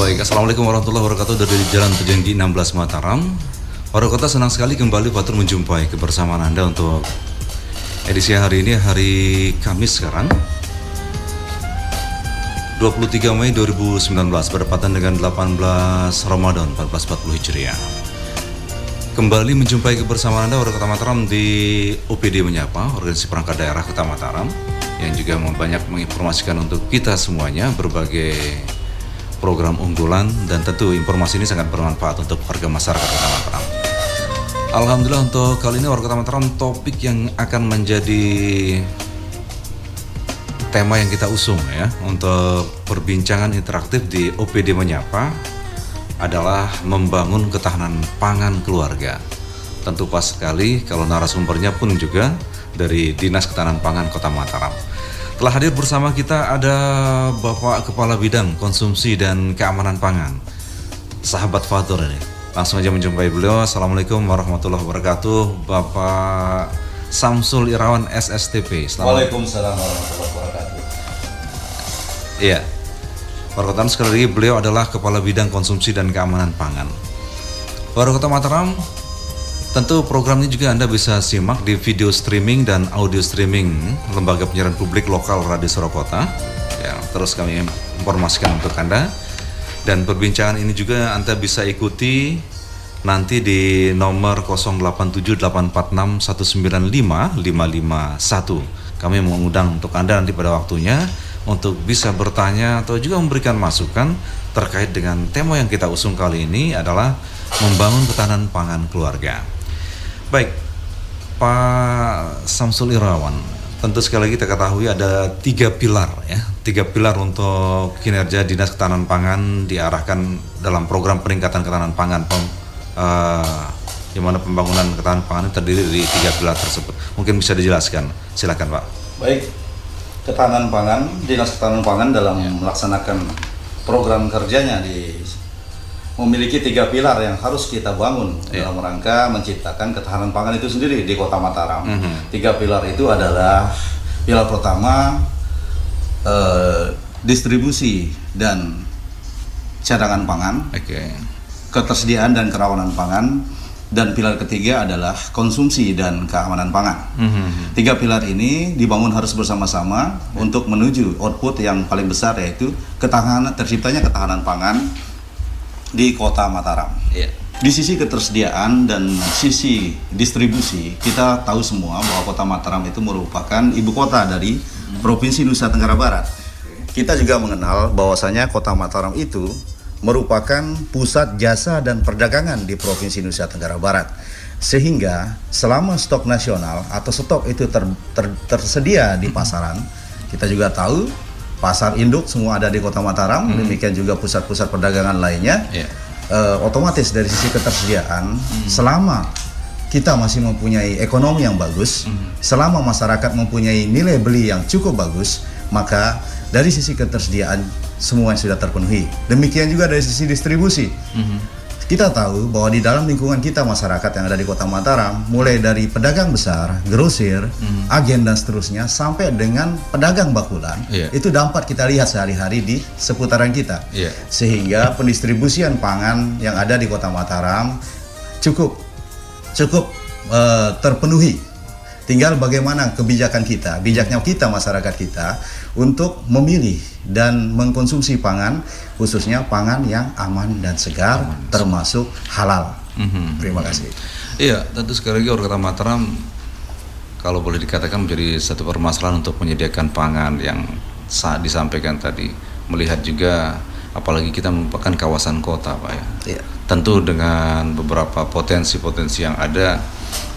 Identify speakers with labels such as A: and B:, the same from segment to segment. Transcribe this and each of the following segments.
A: Baik, Assalamualaikum warahmatullahi wabarakatuh dari Jalan Pejanji 16 Mataram. Warga kota senang sekali kembali Batur menjumpai kebersamaan Anda untuk edisi hari ini, hari Kamis sekarang. 23 Mei 2019 bertepatan dengan 18 Ramadan 1440 Hijriah. Kembali menjumpai kebersamaan Anda warga Kota Mataram di OPD Menyapa, Organisasi Perangkat Daerah Kota Mataram yang juga banyak menginformasikan untuk kita semuanya berbagai program unggulan dan tentu informasi ini sangat bermanfaat untuk warga masyarakat Kota Mataram. Alhamdulillah untuk kali ini warga Kota Mataram topik yang akan menjadi tema yang kita usung ya untuk perbincangan interaktif di OPD Menyapa adalah membangun ketahanan pangan keluarga. Tentu pas sekali kalau narasumbernya pun juga dari Dinas Ketahanan Pangan Kota Mataram. Telah hadir bersama kita ada Bapak Kepala Bidang Konsumsi dan Keamanan Pangan, sahabat Fatur ini. Langsung aja menjumpai beliau. Assalamualaikum warahmatullahi wabarakatuh, Bapak Samsul Irawan SSTP.
B: Selamat. Waalaikumsalam warahmatullahi wabarakatuh.
A: Iya. Warga sekali lagi beliau adalah Kepala Bidang Konsumsi dan Keamanan Pangan. Kota Mataram, tentu program ini juga Anda bisa simak di video streaming dan audio streaming Lembaga Penyiaran Publik Lokal Radio Surakota. Ya, terus kami informasikan untuk Anda. Dan perbincangan ini juga Anda bisa ikuti nanti di nomor 087846195551. Kami mengundang untuk Anda nanti pada waktunya untuk bisa bertanya atau juga memberikan masukan terkait dengan tema yang kita usung kali ini adalah membangun ketahanan pangan keluarga. Baik, Pak Samsul Irawan, tentu sekali lagi kita ketahui ada tiga pilar ya, tiga pilar untuk kinerja dinas ketahanan pangan diarahkan dalam program peningkatan ketahanan pangan pem, uh, di mana pembangunan ketahanan pangan terdiri dari tiga pilar tersebut. Mungkin bisa dijelaskan, silakan Pak.
B: Baik, ketahanan pangan, dinas ketahanan pangan dalam melaksanakan program kerjanya di memiliki tiga pilar yang harus kita bangun yeah. dalam rangka menciptakan ketahanan pangan itu sendiri di Kota Mataram. Mm -hmm. Tiga pilar itu adalah pilar pertama eh, distribusi dan cadangan pangan, okay. ketersediaan dan kerawanan pangan, dan pilar ketiga adalah konsumsi dan keamanan pangan. Mm -hmm. Tiga pilar ini dibangun harus bersama-sama yeah. untuk menuju output yang paling besar yaitu ketahanan terciptanya ketahanan pangan di kota Mataram. Yeah. Di sisi ketersediaan dan sisi distribusi, kita tahu semua bahwa kota Mataram itu merupakan ibu kota dari Provinsi Nusa Tenggara Barat. Kita juga mengenal bahwasanya kota Mataram itu merupakan pusat jasa dan perdagangan di Provinsi Nusa Tenggara Barat. Sehingga selama stok nasional atau stok itu ter, ter, tersedia di pasaran, kita juga tahu pasar induk semua ada di Kota Mataram, hmm. demikian juga pusat-pusat perdagangan lainnya. Yeah. Uh, otomatis dari sisi ketersediaan, hmm. selama kita masih mempunyai ekonomi yang bagus, hmm. selama masyarakat mempunyai nilai beli yang cukup bagus, maka dari sisi ketersediaan semua sudah terpenuhi. Demikian juga dari sisi distribusi. Hmm kita tahu bahwa di dalam lingkungan kita masyarakat yang ada di Kota Mataram, mulai dari pedagang besar, grosir, hmm. agen dan seterusnya sampai dengan pedagang bakulan, yeah. itu dapat kita lihat sehari-hari di seputaran kita. Yeah. Sehingga pendistribusian pangan yang ada di Kota Mataram cukup cukup uh, terpenuhi. Tinggal bagaimana kebijakan kita, bijaknya kita masyarakat kita untuk memilih dan mengkonsumsi pangan khususnya pangan yang aman dan segar aman. termasuk halal. Mm-hmm. Terima kasih.
A: Iya, tentu sekali lagi Kota Mataram kalau boleh dikatakan menjadi satu permasalahan untuk menyediakan pangan yang saat disampaikan tadi melihat juga apalagi kita merupakan kawasan kota Pak ya. Iya. Tentu dengan beberapa potensi-potensi yang ada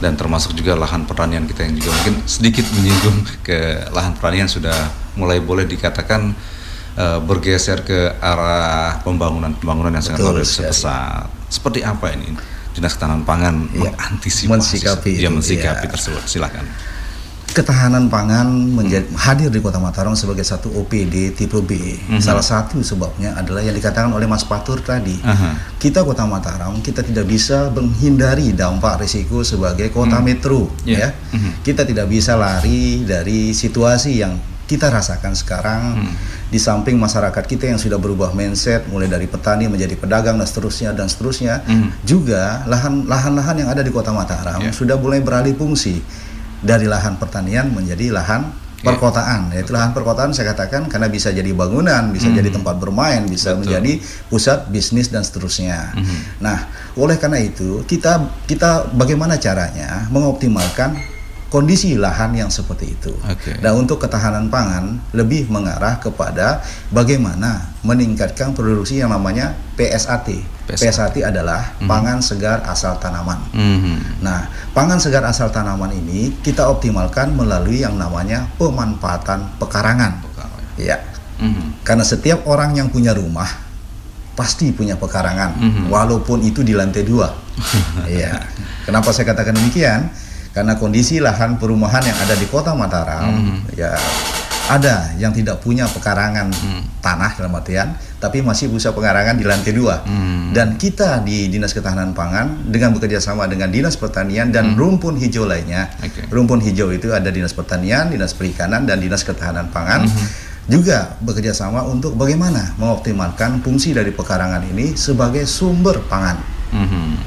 A: dan termasuk juga lahan pertanian kita yang juga mungkin sedikit menyinggung ke lahan pertanian sudah mulai boleh dikatakan uh, bergeser ke arah pembangunan-pembangunan yang sangat luar biasa besar. Seperti apa ini Dinas Ketahanan Pangan ya, mengantisipasi
B: mensikapi,
A: ya, mensikapi ya. tersebut? Silakan
B: ketahanan pangan menjadi hmm. hadir di Kota Mataram sebagai satu OPD tipe B. Hmm. Salah satu sebabnya adalah yang dikatakan oleh Mas Patur tadi. Uh -huh. Kita Kota Mataram kita tidak bisa menghindari dampak risiko sebagai kota hmm. metro yeah. ya. Hmm. Kita tidak bisa lari dari situasi yang kita rasakan sekarang hmm. di samping masyarakat kita yang sudah berubah mindset mulai dari petani menjadi pedagang dan seterusnya dan seterusnya hmm. juga lahan lahan-lahan yang ada di Kota Mataram yeah. sudah mulai beralih fungsi dari lahan pertanian menjadi lahan perkotaan. Ya, itu lahan perkotaan saya katakan karena bisa jadi bangunan, bisa hmm. jadi tempat bermain, bisa Betul. menjadi pusat bisnis dan seterusnya. Hmm. Nah, oleh karena itu kita kita bagaimana caranya mengoptimalkan kondisi lahan yang seperti itu. Okay. Dan untuk ketahanan pangan lebih mengarah kepada bagaimana meningkatkan produksi yang namanya PSAT. PSAT, PSAT adalah mm-hmm. pangan segar asal tanaman. Mm-hmm. Nah, pangan segar asal tanaman ini kita optimalkan melalui yang namanya pemanfaatan pekarangan. Ya. Mm-hmm. Karena setiap orang yang punya rumah pasti punya pekarangan, mm-hmm. walaupun itu di lantai dua. Iya. Kenapa saya katakan demikian? Karena kondisi lahan perumahan yang ada di kota Mataram hmm. ya ada yang tidak punya pekarangan hmm. tanah dalam artian tapi masih bisa pekarangan di lantai dua hmm. dan kita di dinas ketahanan pangan dengan bekerja sama dengan dinas pertanian dan hmm. rumpun hijau lainnya okay. rumpun hijau itu ada dinas pertanian dinas perikanan dan dinas ketahanan pangan hmm. juga bekerja sama untuk bagaimana mengoptimalkan fungsi dari pekarangan ini sebagai sumber pangan. Hmm.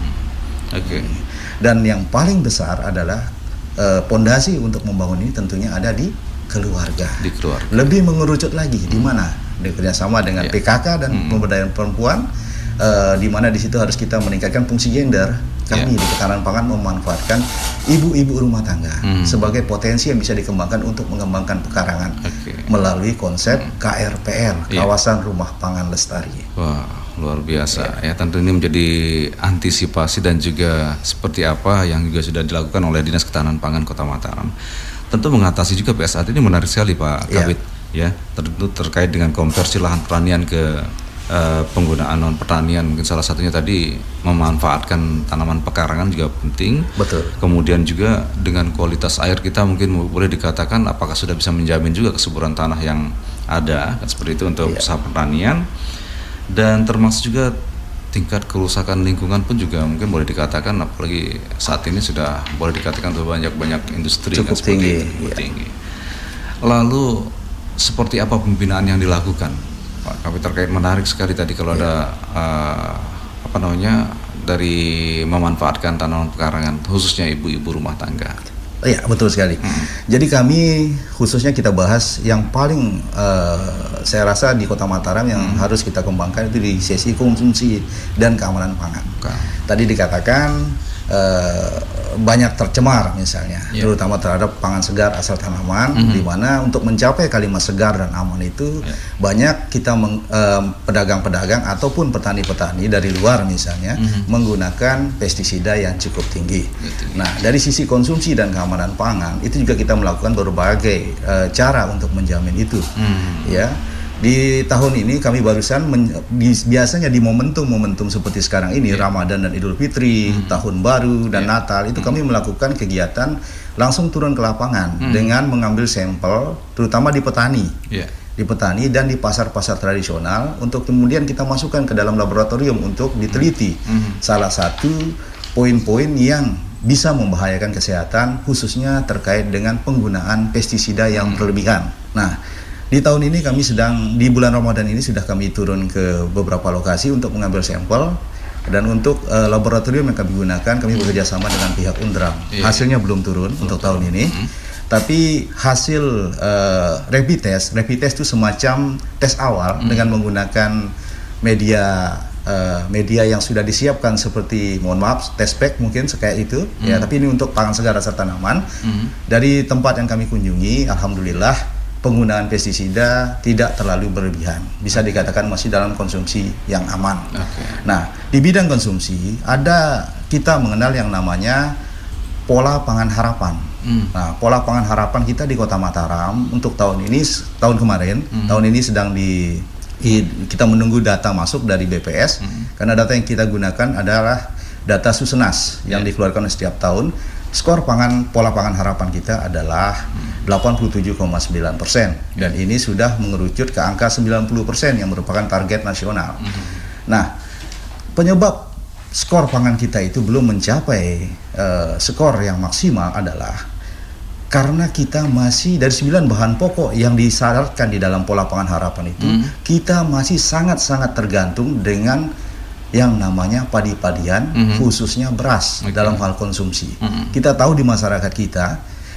B: Oke. Okay. Dan yang paling besar adalah pondasi uh, untuk membangun ini tentunya ada di keluarga. Di keluarga. Lebih mengerucut lagi hmm. di mana? Bekerjasama dengan yeah. PKK dan hmm. pemberdayaan perempuan, uh, di mana di situ harus kita meningkatkan fungsi gender. Kami yeah. di Ketahanan Pangan memanfaatkan ibu-ibu rumah tangga hmm. sebagai potensi yang bisa dikembangkan untuk mengembangkan pekarangan okay. melalui konsep hmm. KRPL, yeah. Kawasan Rumah Pangan Lestari.
A: Wow luar biasa ya. ya tentu ini menjadi antisipasi dan juga seperti apa yang juga sudah dilakukan oleh Dinas Ketahanan Pangan Kota Mataram tentu mengatasi juga saat ini menarik sekali Pak ya. Kabit ya tentu terkait dengan konversi lahan pertanian ke uh, penggunaan non pertanian mungkin salah satunya tadi memanfaatkan tanaman pekarangan juga penting
B: betul
A: kemudian juga dengan kualitas air kita mungkin boleh dikatakan apakah sudah bisa menjamin juga kesuburan tanah yang ada seperti itu untuk ya. usaha pertanian dan termasuk juga tingkat kerusakan lingkungan pun juga mungkin boleh dikatakan apalagi saat ini sudah boleh dikatakan banyak banyak industri
B: cukup kan, tinggi,
A: itu, ya. tinggi. Lalu seperti apa pembinaan yang dilakukan, Pak terkait menarik sekali tadi kalau ya. ada uh, apa namanya dari memanfaatkan tanaman pekarangan khususnya ibu-ibu rumah tangga.
B: Iya betul sekali. Hmm. Jadi kami khususnya kita bahas yang paling uh, saya rasa di Kota Mataram yang hmm. harus kita kembangkan itu di sesi konsumsi dan keamanan pangan. Okay. Tadi dikatakan uh, banyak tercemar misalnya, yeah. terutama terhadap pangan segar asal tanaman, mm -hmm. di mana untuk mencapai kalimat segar dan aman itu yeah. banyak kita pedagang-pedagang uh, ataupun petani-petani dari luar misalnya mm -hmm. menggunakan pestisida yang cukup tinggi. Betul. Nah dari sisi konsumsi dan keamanan pangan itu juga kita melakukan berbagai uh, cara untuk menjamin itu, mm -hmm. ya di tahun ini kami barusan men, di, biasanya di momentum-momentum seperti sekarang ini yeah. Ramadan dan Idul Fitri, mm. tahun baru dan yeah. Natal itu mm. kami melakukan kegiatan langsung turun ke lapangan mm. dengan mengambil sampel terutama di petani. Yeah. Di petani dan di pasar-pasar tradisional untuk kemudian kita masukkan ke dalam laboratorium untuk diteliti. Mm. Salah satu poin-poin yang bisa membahayakan kesehatan khususnya terkait dengan penggunaan pestisida yang mm. berlebihan. Nah, di tahun ini kami sedang di bulan Ramadan ini sudah kami turun ke beberapa lokasi untuk mengambil sampel dan untuk uh, laboratorium yang kami gunakan kami bekerja sama dengan pihak Undram. Yeah. Hasilnya belum turun belum untuk tahun ini. Mm -hmm. Tapi hasil uh, rapid test, rapid test itu semacam tes awal mm. dengan menggunakan media uh, media yang sudah disiapkan seperti mohon maaf test pack mungkin kayak itu mm. ya tapi ini untuk pangan segar rasa tanaman mm. dari tempat yang kami kunjungi alhamdulillah penggunaan pestisida tidak terlalu berlebihan. Bisa dikatakan masih dalam konsumsi yang aman. Okay. Nah, di bidang konsumsi ada kita mengenal yang namanya pola pangan harapan. Hmm. Nah, pola pangan harapan kita di Kota Mataram untuk tahun ini, tahun kemarin, hmm. tahun ini sedang di, kita menunggu data masuk dari BPS hmm. karena data yang kita gunakan adalah data Susenas yang yeah. dikeluarkan setiap tahun. Skor pangan pola pangan harapan kita adalah hmm 87,9 persen dan ini sudah mengerucut ke angka 90 persen yang merupakan target nasional. Mm -hmm. Nah, penyebab skor pangan kita itu belum mencapai uh, skor yang maksimal adalah karena kita masih dari sembilan bahan pokok yang disyaratkan di dalam pola pangan harapan itu
A: Hmm.
B: kita masih sangat-sangat tergantung dengan yang namanya padi-padian
A: Mhm.
B: khususnya beras
A: Oke.
B: dalam hal konsumsi.
A: Mhm.
B: Kita tahu di masyarakat kita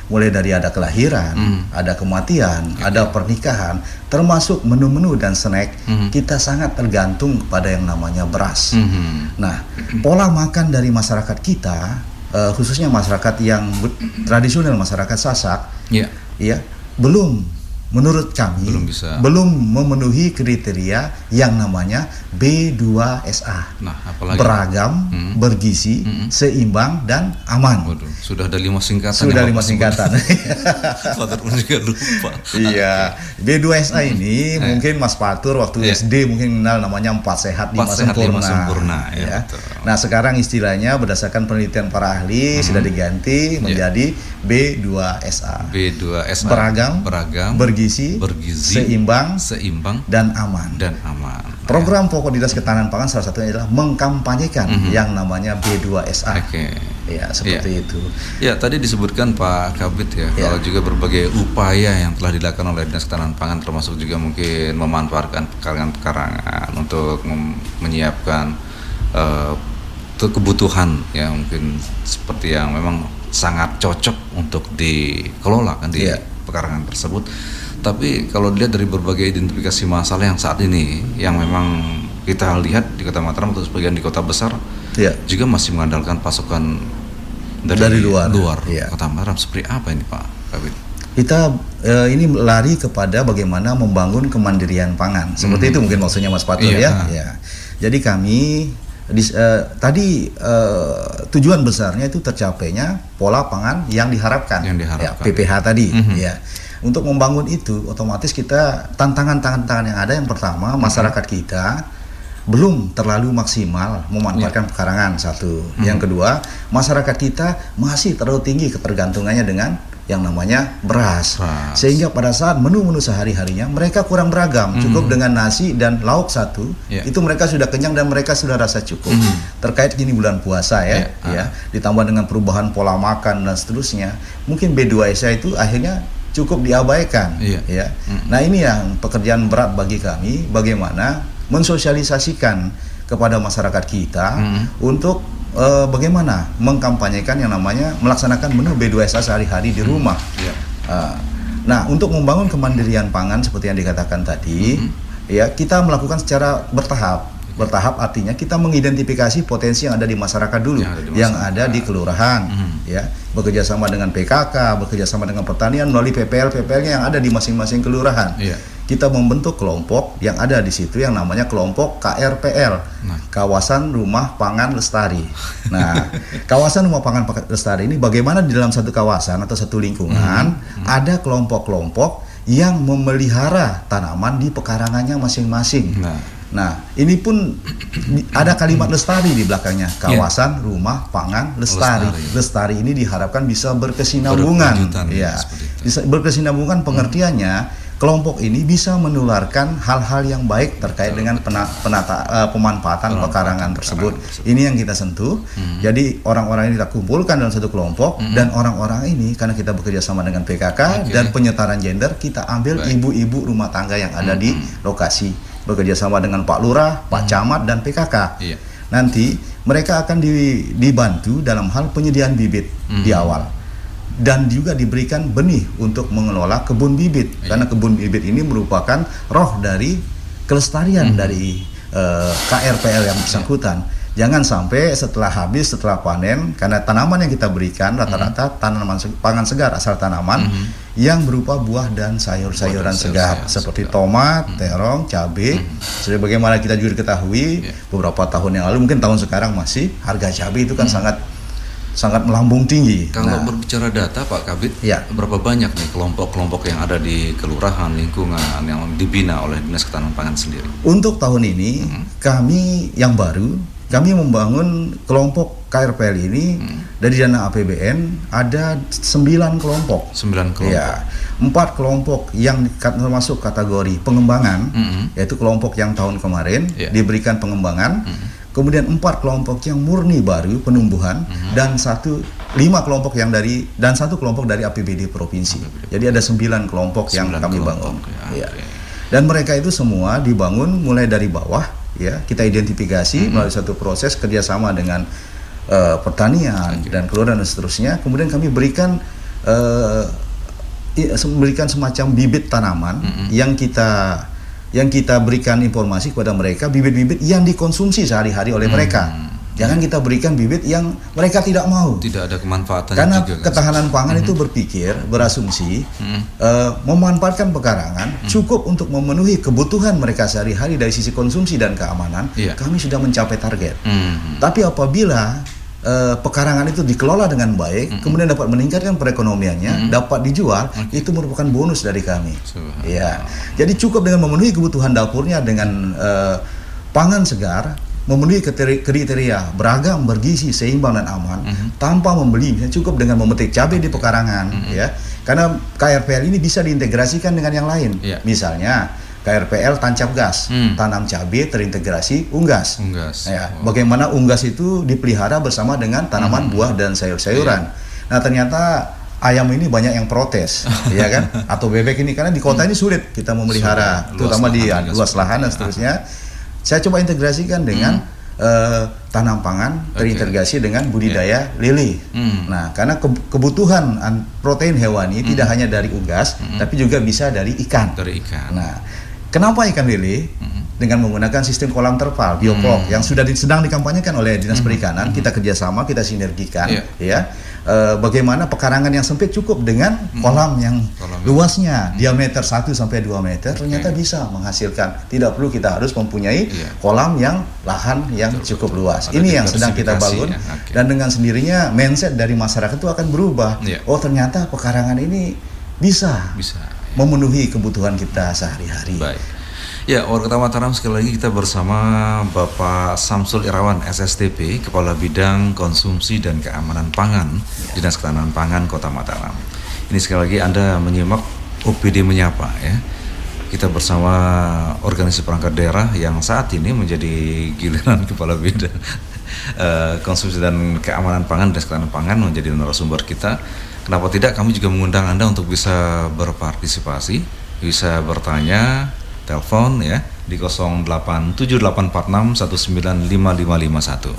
B: mulai dari ada kelahiran,
A: Mhm.
B: ada kematian, ada pernikahan, termasuk menu-menu dan snack,
A: Mhm.
B: kita sangat tergantung pada yang namanya beras.
A: Mhm.
B: Nah, pola makan dari masyarakat kita, eh, khususnya masyarakat yang tradisional masyarakat Sasak,
A: Ya.
B: ya belum menurut kami
A: Belum bisa.
B: belum memenuhi kriteria yang namanya B2SA.
A: Nah, apalagi
B: Beragam,
A: Hmm.
B: bergizi,
A: Hmm.
B: seimbang dan aman.
A: Waduh, sudah ada lima singkatan.
B: Sudah lima singkatan.
A: Fatur pun juga lupa.
B: Iya, B2SA ini
A: Eh.
B: mungkin Mas Fatur waktu
A: Iya.
B: SD mungkin kenal namanya empat sehat lima
A: sehat,
B: sempurna.
A: sempurna, ya,
B: ya.
A: betul.
B: Nah sekarang istilahnya berdasarkan penelitian para ahli sudah diganti
A: Iya.
B: menjadi B2SA.
A: B2SA
B: Beragam,
A: beragam,
B: bergizi,
A: bergizi,
B: seimbang
A: seimbang
B: dan aman.
A: dan aman.
B: Program pokok dinas ketahanan pangan salah satunya adalah mengkampanyekan
A: Mhm.
B: yang namanya B2SA.
A: Oke.
B: Ya seperti itu.
A: Ya, tadi disebutkan Pak Kabit ya,
B: Ya.
A: kalau juga berbagai upaya yang telah dilakukan oleh Dinas Ketahanan Pangan termasuk juga mungkin memanfaatkan pekarangan-pekarangan untuk menyiapkan tuh kebutuhan yang mungkin seperti yang memang sangat cocok untuk dikelola kan di
B: Ya.
A: pekarangan tersebut. Tapi kalau dilihat dari berbagai identifikasi masalah yang saat ini yang memang kita lihat di Kota Mataram atau sebagian di kota besar
B: Ya.
A: juga masih mengandalkan pasokan dari,
B: Dari luar.
A: luar
B: Iya.
A: Kota Mataram seperti apa ini Pak Kabit?
B: Kita eh, ini lari kepada bagaimana membangun kemandirian pangan. Seperti
A: Mhm.
B: itu mungkin maksudnya Mas Fatur
A: Iya.
B: ya. ya. Jadi kami dis- eh, tadi eh, tujuan besarnya itu tercapainya pola pangan yang diharapkan.
A: Yang diharapkan.
B: Ya, PPH tadi
A: Mhm.
B: ya. Untuk membangun itu otomatis kita tantangan-tantangan yang ada yang pertama
A: Mhm.
B: masyarakat kita belum terlalu maksimal memanfaatkan
A: Iya.
B: pekarangan satu.
A: Mhm.
B: Yang kedua, masyarakat kita masih terlalu tinggi ketergantungannya dengan yang namanya beras.
A: Beras.
B: Sehingga pada saat menu-menu sehari-harinya mereka kurang beragam.
A: Mhm.
B: Cukup dengan nasi dan lauk satu,
A: Iya.
B: itu mereka sudah kenyang dan mereka sudah rasa cukup.
A: Mhm.
B: Terkait gini bulan puasa ya,
A: Iya,
B: ya, ditambah dengan perubahan pola makan dan seterusnya, mungkin B2SA itu akhirnya cukup diabaikan.
A: Iya.
B: Ya.
A: Mhm.
B: Nah ini yang pekerjaan berat bagi kami, bagaimana mensosialisasikan kepada masyarakat kita
A: Mhm.
B: untuk eh, bagaimana mengkampanyekan yang namanya melaksanakan menu B2SA sehari-hari di rumah.
A: Iya.
B: Ah, Nah, untuk membangun kemandirian pangan seperti yang dikatakan tadi,
A: Mhm.
B: ya kita melakukan secara bertahap. Bertahap artinya kita mengidentifikasi potensi yang ada di masyarakat dulu,
A: Yang ada di
B: yang ada di kelurahan,
A: Mhm.
B: ya bekerja sama dengan PKK, bekerja sama dengan pertanian melalui PPL PPL-nya yang ada di masing-masing kelurahan.
A: Iya.
B: Kita membentuk kelompok yang ada di situ yang namanya kelompok KRPL,
A: Nah.
B: Kawasan Rumah Pangan Lestari. Nah, kawasan Rumah Pangan Lestari ini bagaimana di dalam satu kawasan atau satu lingkungan
A: Mhm.
B: ada kelompok-kelompok yang memelihara tanaman di pekarangannya masing-masing.
A: Nah,
B: Nah, ini pun ada kalimat lestari di belakangnya. Kawasan Rumah Pangan Lestari.
A: Lestari.
B: Lestari ini diharapkan bisa berkesinambungan. Ya,
A: itu.
B: bisa berkesinambungan pengertiannya kelompok ini bisa menularkan hal-hal yang baik terkait dengan pena- penata eh, pemanfaatan pekarangan tersebut.
A: tersebut.
B: Ini yang kita sentuh.
A: Hmm.
B: Jadi orang-orang ini kita kumpulkan dalam satu kelompok
A: Hmm.
B: dan orang-orang ini karena kita bekerja sama dengan PKK
A: Oke.
B: dan penyetaraan gender kita ambil ibu-ibu rumah tangga yang ada di
A: Hmm.
B: lokasi bekerja sama dengan Pak Lurah, Pak Camat dan PKK.
A: Iya.
B: Nanti mereka akan di- dibantu dalam hal penyediaan bibit
A: Hmm.
B: di awal dan juga diberikan benih untuk mengelola kebun bibit
A: Iya.
B: karena kebun bibit ini merupakan roh dari kelestarian
A: Hmm.
B: dari eh, KRPL yang bersangkutan. Jangan sampai setelah habis setelah panen karena tanaman yang kita berikan rata-rata tanaman se- pangan segar asal tanaman
A: Mhm.
B: yang berupa buah dan sayur-sayuran segar
A: sayur-sayuran
B: seperti
A: segar.
B: tomat, terong, cabai. Seperti bagaimana kita juga ketahui
A: Iya.
B: beberapa tahun yang lalu mungkin tahun sekarang masih harga cabai itu kan sangat sangat melambung tinggi.
A: Kalau
B: Nah,
A: berbicara data Pak Kabit,
B: Ya.
A: berapa banyak nih kelompok-kelompok yang ada di kelurahan, lingkungan yang dibina oleh Dinas Ketahanan Pangan sendiri?
B: Untuk tahun ini
A: Hmm.
B: kami yang baru kami membangun kelompok KRPL ini
A: Hmm.
B: dari dana APBN ada 9 kelompok.
A: Sembilan kelompok.
B: Ya, empat kelompok yang termasuk kategori pengembangan
A: Mhm.
B: yaitu kelompok yang tahun kemarin
A: Ya.
B: diberikan pengembangan.
A: Mhm.
B: Kemudian empat kelompok yang murni baru penumbuhan dan satu lima kelompok yang dari dan satu kelompok dari APBD provinsi. Jadi ada sembilan kelompok yang
A: Sembilan
B: kami
A: kelompok,
B: bangun.
A: ya,
B: Ya. Dan mereka itu semua dibangun mulai dari bawah, ya kita identifikasi
A: Mm-hmm.
B: melalui satu proses kerjasama dengan eh, pertanian dan kelurahan dan seterusnya. Kemudian kami berikan eh, i- se- memberikan semacam bibit tanaman
A: Mm-hmm.
B: yang kita yang kita berikan informasi kepada mereka bibit-bibit yang dikonsumsi sehari-hari oleh mereka. Jangan kita berikan bibit yang mereka tidak mau.
A: Tidak ada kemanfaatannya
B: Karena
A: juga kan?
B: ketahanan pangan itu berpikir, berasumsi,
A: Mm-hmm.
B: eh, memanfaatkan pekarangan cukup untuk memenuhi kebutuhan mereka sehari-hari dari sisi konsumsi dan keamanan.
A: Iya.
B: Kami sudah mencapai target.
A: Hmm.
B: Tapi apabila eh, pekarangan itu dikelola dengan baik, kemudian dapat meningkatkan perekonomiannya, dapat dijual, itu merupakan bonus dari kami. Ya, jadi cukup dengan memenuhi kebutuhan dapurnya dengan eh, pangan segar, memenuhi kriteria, beragam, bergizi, seimbang dan aman, tanpa membeli, misalnya cukup dengan memetik cabai di pekarangan, ya. Karena KRPL ini bisa diintegrasikan dengan yang lain,
A: Iya.
B: misalnya KRPL tancap gas,
A: Hmm.
B: tanam cabai terintegrasi unggas.
A: Unggas.
B: Ya,
A: Oh.
B: bagaimana unggas itu dipelihara bersama dengan tanaman
A: Hmm.
B: buah dan sayur-sayuran.
A: Iya.
B: Nah, ternyata ayam ini banyak yang protes, ya kan? Atau bebek ini karena di kota ini sulit kita memelihara,
A: Sulit.
B: Terutama di
A: lahan
B: ya, luas lahan dan seterusnya. Saya coba integrasikan dengan eh, tanam pangan terintegrasi dengan budidaya lele.
A: Hmm.
B: Nah, karena ke- kebutuhan an- protein hewani tidak hanya dari unggas, tapi juga bisa dari ikan.
A: Dari ikan.
B: Nah, kenapa ikan lele? Dengan menggunakan sistem kolam terpal, biopok, yang sudah di- sedang dikampanyekan oleh Dinas Perikanan, kita kerjasama, kita sinergikan,
A: Iya.
B: ya. Eh, bagaimana pekarangan yang sempit cukup dengan kolam yang
A: Kolam
B: luasnya diameter 1 sampai 2 meter, ternyata bisa menghasilkan. Tidak perlu kita harus mempunyai
A: Iya.
B: kolam yang lahan yang cukup luas.
A: Ada
B: Ini yang sedang kita bangun
A: ya, oke.
B: dan dengan sendirinya mindset dari masyarakat itu akan berubah.
A: Iya.
B: Oh, ternyata pekarangan ini bisa
A: Bisa.
B: Memenuhi kebutuhan kita sehari-hari.
A: Baik. Ya, Warga Mataram sekali lagi kita bersama Bapak Samsul Irawan SSTP, Kepala Bidang Konsumsi dan Keamanan Pangan, Dinas Ketahanan Pangan Kota Mataram. Ini sekali lagi Anda menyimak OPD Menyapa ya. Kita bersama organisasi perangkat daerah yang saat ini menjadi giliran Kepala Bidang eh, Konsumsi dan Keamanan Pangan Dinas Ketahanan Pangan menjadi narasumber kita. Kenapa tidak kami juga mengundang Anda untuk bisa berpartisipasi, bisa bertanya, telepon ya di 087846195551.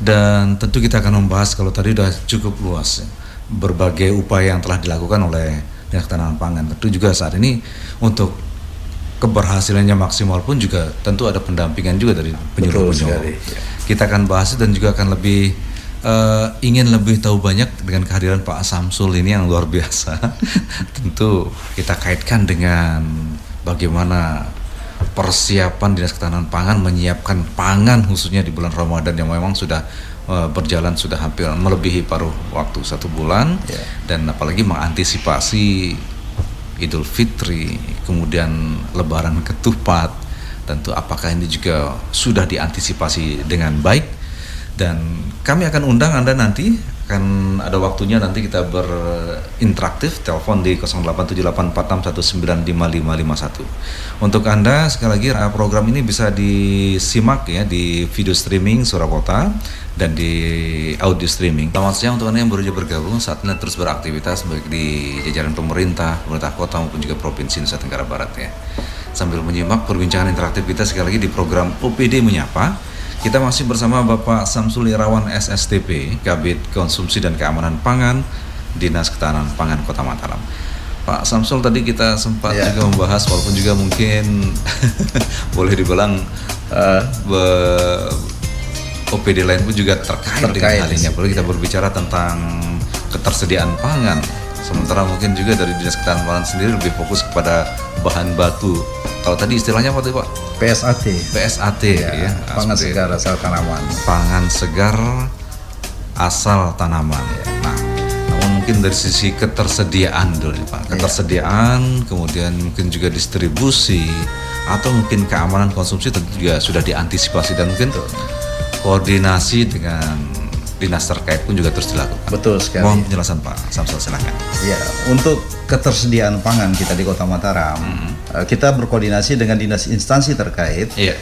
A: Dan tentu kita akan membahas kalau tadi sudah cukup luas ya, berbagai upaya yang telah dilakukan oleh Dinas Ketahanan Pangan. Tentu juga saat ini untuk keberhasilannya maksimal pun juga tentu ada pendampingan juga dari penyuluh
B: Betul
A: penyuluh.
B: sekali, ya.
A: Kita akan bahas dan juga akan lebih eh, ingin lebih tahu banyak dengan kehadiran Pak Samsul ini yang luar biasa. tentu kita kaitkan dengan bagaimana persiapan Dinas Ketahanan Pangan menyiapkan pangan khususnya di bulan Ramadan yang memang sudah eh, berjalan sudah hampir melebihi paruh waktu satu bulan
B: Ya.
A: dan apalagi mengantisipasi Idul Fitri, kemudian Lebaran Ketupat, tentu apakah ini juga sudah diantisipasi dengan baik dan kami akan undang Anda nanti akan ada waktunya nanti kita berinteraktif telepon di 087846195551 untuk Anda sekali lagi eh, program ini bisa disimak ya di video streaming Surakota dan di audio streaming. Selamat siang untuk Anda yang baru saja bergabung saat ini terus beraktivitas baik di jajaran pemerintah, pemerintah kota maupun juga provinsi Nusa Tenggara Barat ya. Sambil menyimak perbincangan interaktif kita sekali lagi di program OPD Menyapa. Kita masih bersama Bapak Samsul Irawan SSTP, Kabit Konsumsi dan Keamanan Pangan, Dinas Ketahanan Pangan Kota Mataram. Pak Samsul tadi kita sempat
B: Ya.
A: juga membahas walaupun juga mungkin boleh dibilang eh, be- OPD lain pun juga terkait, dengan
B: Terkait,
A: hal ini. Apalagi kita berbicara tentang ketersediaan pangan. Sementara mungkin juga dari Dinas Ketahanan Pangan sendiri lebih fokus kepada bahan batu. Kalau tadi istilahnya apa tuh Pak?
B: PSAT.
A: PSAT ya,
B: Ya, pangan
A: seperti
B: segar asal tanaman.
A: pangan segar asal tanaman. Nah, namun mungkin dari sisi ketersediaan dulu nih, Pak. Ketersediaan, kemudian mungkin juga distribusi atau mungkin keamanan konsumsi tentu juga sudah diantisipasi dan mungkin koordinasi dengan dinas terkait pun juga terus dilakukan.
B: Betul sekali.
A: Mohon penjelasan Pak Samsul silakan.
B: Ya, untuk ketersediaan pangan kita di Kota Mataram,
A: Hmm.
B: kita berkoordinasi dengan dinas instansi terkait, eh,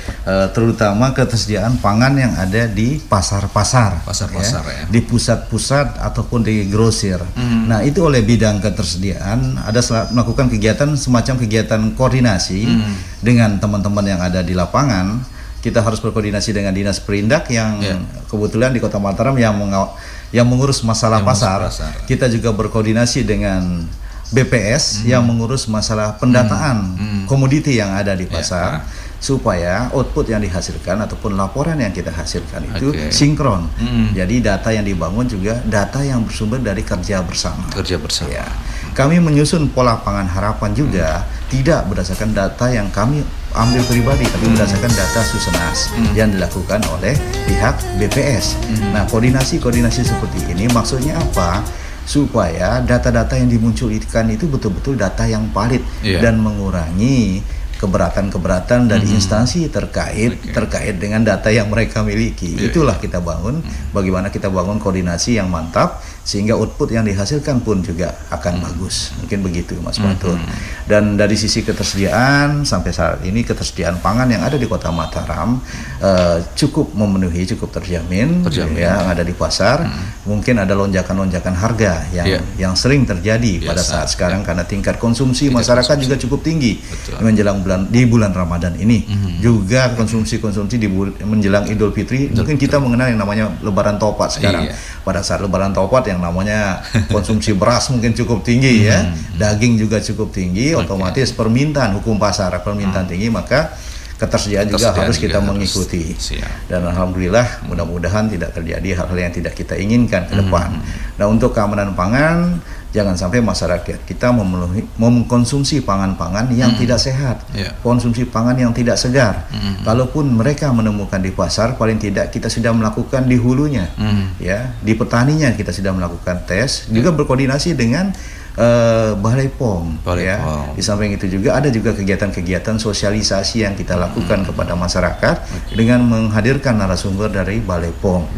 B: terutama ketersediaan pangan yang ada di pasar-pasar,
A: Pasar-pasar, ya.
B: di pusat-pusat ataupun di grosir.
A: Hmm.
B: Nah, itu oleh bidang ketersediaan ada melakukan kegiatan semacam kegiatan koordinasi
A: Hmm.
B: dengan teman-teman yang ada di lapangan. Kita harus berkoordinasi dengan dinas perindak yang
A: Iya.
B: kebetulan di Kota Mataram yang mengaw- yang mengurus masalah
A: Yang
B: pasar.
A: pasar.
B: Kita juga berkoordinasi dengan BPS
A: Hmm.
B: yang mengurus masalah pendataan komoditi yang ada di
A: Ya.
B: pasar supaya output yang dihasilkan ataupun laporan yang kita hasilkan itu
A: Oke.
B: sinkron.
A: Hmm.
B: Jadi data yang dibangun juga data yang bersumber dari kerja bersama.
A: Kerja bersama.
B: Ya. Kami menyusun pola pangan harapan juga tidak berdasarkan data yang kami ambil pribadi, tapi berdasarkan data Susenas yang dilakukan oleh pihak BPS. Nah, koordinasi-koordinasi seperti ini maksudnya apa? Supaya data-data yang dimunculkan itu betul-betul data yang valid
A: Iya.
B: dan mengurangi keberatan-keberatan dari instansi terkait
A: Oke.
B: terkait dengan data yang mereka miliki.
A: Iya,
B: Itulah kita bangun bagaimana kita bangun koordinasi yang mantap sehingga output yang dihasilkan pun juga akan bagus. Mungkin begitu Mas Batur. Dan dari sisi ketersediaan sampai saat ini ketersediaan pangan yang ada di Kota Mataram eh, cukup memenuhi, cukup terjamin,
A: Terjamin.
B: ya yang ada di pasar. Mungkin ada lonjakan-lonjakan harga yang
A: Iya.
B: yang sering terjadi pada
A: Biasa,
B: saat sekarang karena tingkat konsumsi
A: Tingkat
B: masyarakat
A: konsumsi.
B: juga cukup tinggi
A: Betul.
B: menjelang bulan di bulan Ramadan ini. Juga konsumsi-konsumsi di menjelang Idul Fitri mungkin kita mengenal yang namanya lebaran topat sekarang.
A: Iya.
B: Pada saat lebaran topat yang namanya konsumsi beras mungkin cukup tinggi ya. Daging juga cukup tinggi,
A: Oke.
B: otomatis permintaan hukum pasar permintaan tinggi maka ketersediaan juga harus
A: juga
B: kita
A: harus
B: mengikuti.
A: siap.
B: Dan alhamdulillah mudah-mudahan tidak terjadi hal-hal yang tidak kita inginkan ke depan. Nah, untuk keamanan pangan jangan sampai masyarakat kita memenuhi mengkonsumsi pangan-pangan yang tidak sehat.
A: Iya.
B: Konsumsi pangan yang tidak segar. Kalaupun mereka menemukan di pasar paling tidak kita sudah melakukan di hulunya.
A: Hmm.
B: Ya, di petaninya kita sudah melakukan tes, juga berkoordinasi dengan eh, Balai POM
A: Balai
B: ya.
A: POM.
B: Di samping itu juga ada juga kegiatan-kegiatan sosialisasi yang kita lakukan kepada masyarakat dengan menghadirkan narasumber dari Balai POM.